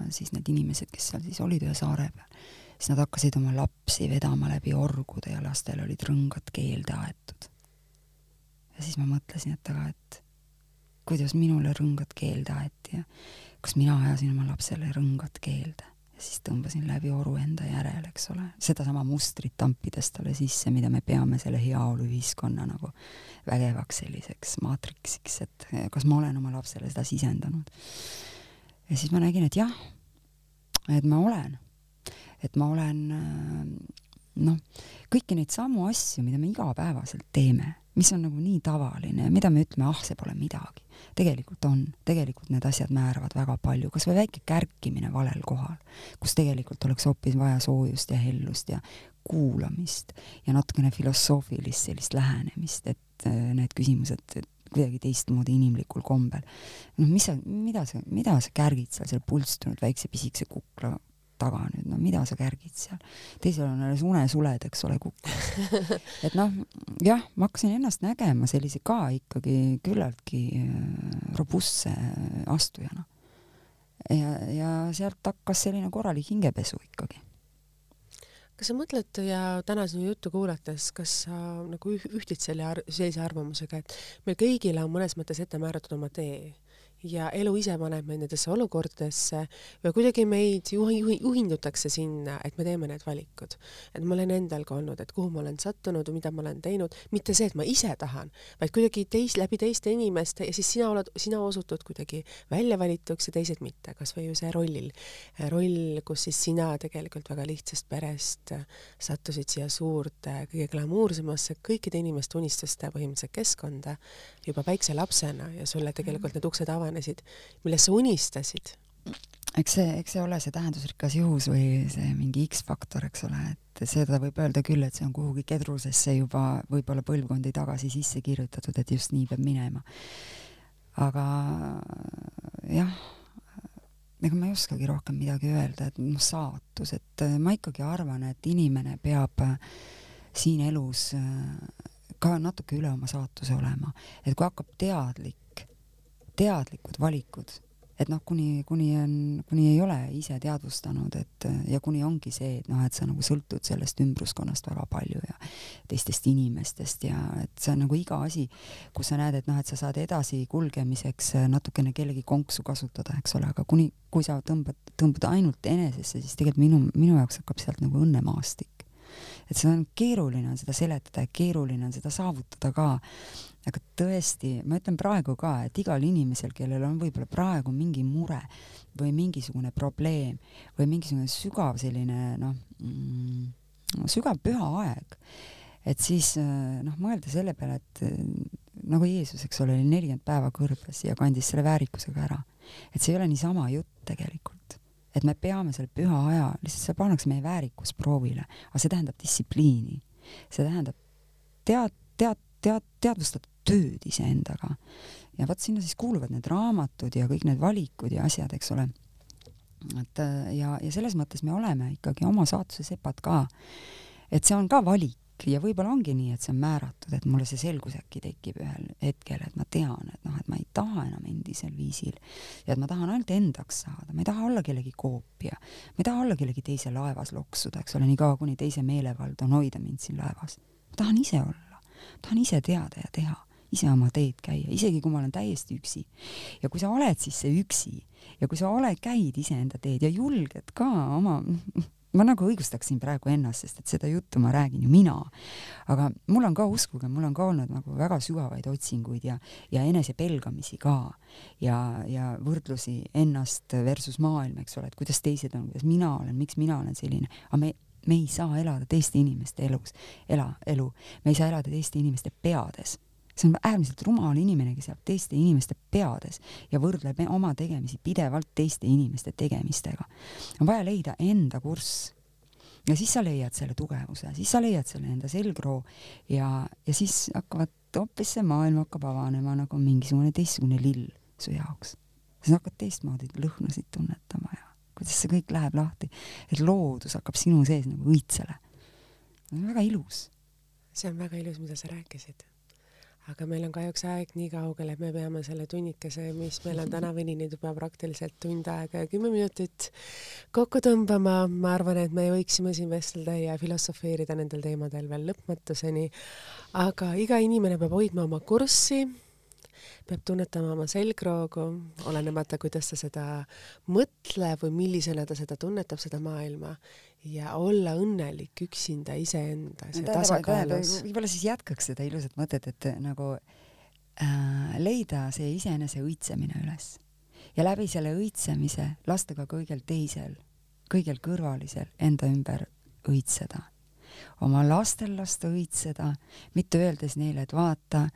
siis need inimesed, kes seal siis olid ühe saare peal, siis nad hakkasid oma lapsi vedama läbi orgude ja lastel olid rõngad keelde aetud. ja siis ma mõtlesin, et aga, et kuidas minule rõngad keelde aeti ja kas mina ajasin oma lapsele rõngad keelde ja siis tõmbasin läbi oru enda järel, eks ole, sedasama mustrit tampides talle sisse, mida me peame selle heaoluühiskonna nagu vägevaks selliseks maatriksiks, et kas ma olen oma lapsele seda sisendanud. ja siis ma nägin, et jah, et ma olen, et ma olen noh, kõiki neid samu asju, mida me igapäevaselt teeme, mis on nagu nii tavaline ja mida me ütleme, ah, see pole midagi. Tegelikult on, tegelikult need asjad määravad väga palju, kas või väike kärkimine valel kohal, kus tegelikult oleks hoopis vaja soojust ja hellust ja kuulamist ja natukene filosoofilist sellist lähenemist, et äh, need küsimused kuidagi teistmoodi inimlikul kombel. noh, mis sa, mida sa, mida sa kärgid seal selle pulstunud väikse pisikese kukla taga nüüd, no mida sa kärgid seal. teisel on alles unesuled, eks ole, kuklas. *laughs* et noh, jah, ma hakkasin ennast nägema sellise ka ikkagi küllaltki äh, robustse astujana. ja, ja sealt hakkas selline korralik hingepesu ikkagi kas sa mõtled ja täna sinu juttu kuulates, kas sa nagu ühtid selle ar sellise arvamusega, et meil kõigil on mõnes mõttes ette määratud oma tee ja elu ise paneb meid nendesse olukordadesse või kuidagi meid juhi, juhi, juhindutakse sinna, et me teeme need valikud. et ma olen endal ka olnud, et kuhu ma olen sattunud või mida ma olen teinud, mitte see, et ma ise tahan, vaid kuidagi teis, läbi teiste inimeste ja siis sina oled, sina osutud kuidagi välja valituks ja teised mitte, kas või ju see rollil, roll, kus siis sina tegelikult väga lihtsast perest sattusid siia suurde, kõige glamuursemasse, kõikide inimeste unistuste põhimõtteliselt keskkonda juba väikse lapsena ja sulle tegelikult need uksed avanesid millest sa unistasid? eks see, eks see ole see tähendusrikas juhus või see mingi X-faktor, eks ole, et seda võib öelda küll, et see on kuhugi kedrusesse juba võib-olla põlvkondi tagasi sisse kirjutatud, et just nii peab minema. aga jah, ega ma ei oskagi rohkem midagi öelda, et noh, saatus, et ma ikkagi arvan, et inimene peab siin elus ka natuke üle oma saatuse olema, et kui hakkab teadlik teadlikud valikud, et noh, kuni, kuni on, kuni ei ole ise teadvustanud, et ja kuni ongi see, et noh, et sa nagu sõltud sellest ümbruskonnast väga palju ja teistest inimestest ja et see on nagu iga asi, kus sa näed, et noh, et sa saad edasi kulgemiseks natukene kellegi konksu kasutada, eks ole, aga kuni, kui sa tõmbad, tõmbad ainult enesesse, siis tegelikult minu, minu jaoks hakkab sealt nagu õnnemaastik. Et seda on keeruline on seda seletada ja keeruline on seda saavutada ka aga tõesti, ma ütlen praegu ka, et igal inimesel, kellel on võib-olla praegu mingi mure või mingisugune probleem või mingisugune sügav selline noh mm,, sügav püha aeg, et siis noh, mõelda selle peale, et nagu Jeesus, eks ole, oli nelikümmend päeva kõrbes ja kandis selle väärikusega ära. et see ei ole niisama jutt tegelikult et me peame selle püha aja, lihtsalt see pannakse meie väärikus proovile, aga see tähendab distsipliini, see tähendab tead, tead, tead, teadvustatud tööd iseendaga. ja vot sinna siis kuuluvad need raamatud ja kõik need valikud ja asjad, eks ole. et ja, ja selles mõttes me oleme ikkagi oma saatuse sepad ka. et see on ka valik ja võib-olla ongi nii, et see on määratud, et mulle see selgus äkki tekib ühel hetkel, et ma tean, et noh, taha enam endisel viisil ja et ma tahan ainult endaks saada, ma ei taha olla kellegi koopia, ma ei taha olla kellegi teise laevas loksuda, eks ole, niikaua kuni teise meelevald on hoida mind siin laevas. ma tahan ise olla, tahan ise teada ja teha ise oma teed käia, isegi kui ma olen täiesti üksi. ja kui sa oled siis see üksi ja kui sa oled, käid iseenda teed ja julged ka oma *laughs* ma nagu õigustaksin praegu ennast, sest et seda juttu ma räägin ju mina. aga mul on ka, uskuge, mul on ka olnud nagu väga sügavaid otsinguid ja, ja enesepelgamisi ka. ja, ja võrdlusi ennast versus maailm, eks ole, et kuidas teised on, kuidas mina olen, miks mina olen selline, aga me, me ei saa elada teiste inimeste elus, ela, elu, me ei saa elada teiste inimeste peades see on äärmiselt rumal inimene, kes elab teiste inimeste peades ja võrdleb oma tegemisi pidevalt teiste inimeste tegemistega. on vaja leida enda kurss. ja siis sa leiad selle tugevuse, siis sa leiad selle enda selgroo ja, ja siis hakkavad hoopis see maailm hakkab avanema nagu mingisugune teistsugune lill su jaoks. sa hakkad teistmoodi lõhnasid tunnetama ja kuidas see kõik läheb lahti, et loodus hakkab sinu sees nagu õitsele. see on väga ilus. see on väga ilus, mida sa rääkisid aga meil on kahjuks aeg nii kaugel, et me peame selle tunnikese, mis meil on täna veninud juba praktiliselt tund aega ja kümme minutit kokku tõmbama. ma arvan, et me võiksime siin vestelda ja filosofeerida nendel teemadel veel lõpmatuseni. aga iga inimene peab hoidma oma kurssi peab tunnetama oma selgroogu, olenemata, kuidas ta seda mõtleb või millisena ta seda tunnetab, seda maailma ja olla õnnelik üksinda iseendas ja tasakaalus. võib-olla siis jätkaks seda ilusat mõtet, et nagu äh, leida see iseenese õitsemine üles ja läbi selle õitsemise lasta ka kõigil teisel, kõigil kõrvalisel enda ümber õitseda oma lastel lasta õitseda, mitte öeldes neile, et vaata,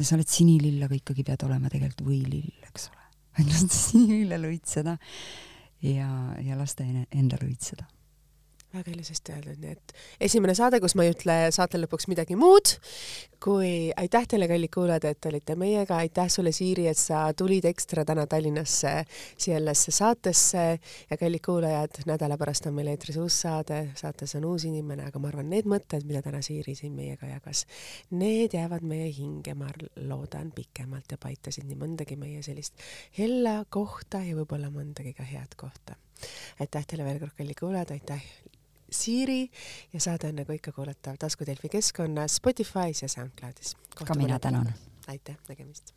sa oled sinilill, aga ikkagi pead olema tegelikult võilill, eks ole. *laughs* vaid lasta sinilillel õitseda ja, ja lasta endal õitseda väga ilusasti öeldud, nii et esimene saade, kus ma ei ütle saate lõpuks midagi muud, kui aitäh teile, kallid kuulajad, et olite meiega, aitäh sulle, Siiri, et sa tulid ekstra täna Tallinnasse sellesse saatesse. Ja kallid kuulajad, nädala pärast on meil eetris uus saade, saates on uus inimene, aga ma arvan, need mõtted, mida täna Siiri siin meiega jagas, need jäävad meie hinge, ma loodan, pikemalt ja paitasid nii mõndagi meie sellist hella kohta ja võib-olla mõndagi ka head kohta. Aitäh teile veel kord, kallid kuulajad, aitäh Siiri ja saade on nagu ikka kuulatav Tasku Delfi keskkonnas, Spotify's ja SoundCloudis. ka mina tänan. aitäh, nägemist.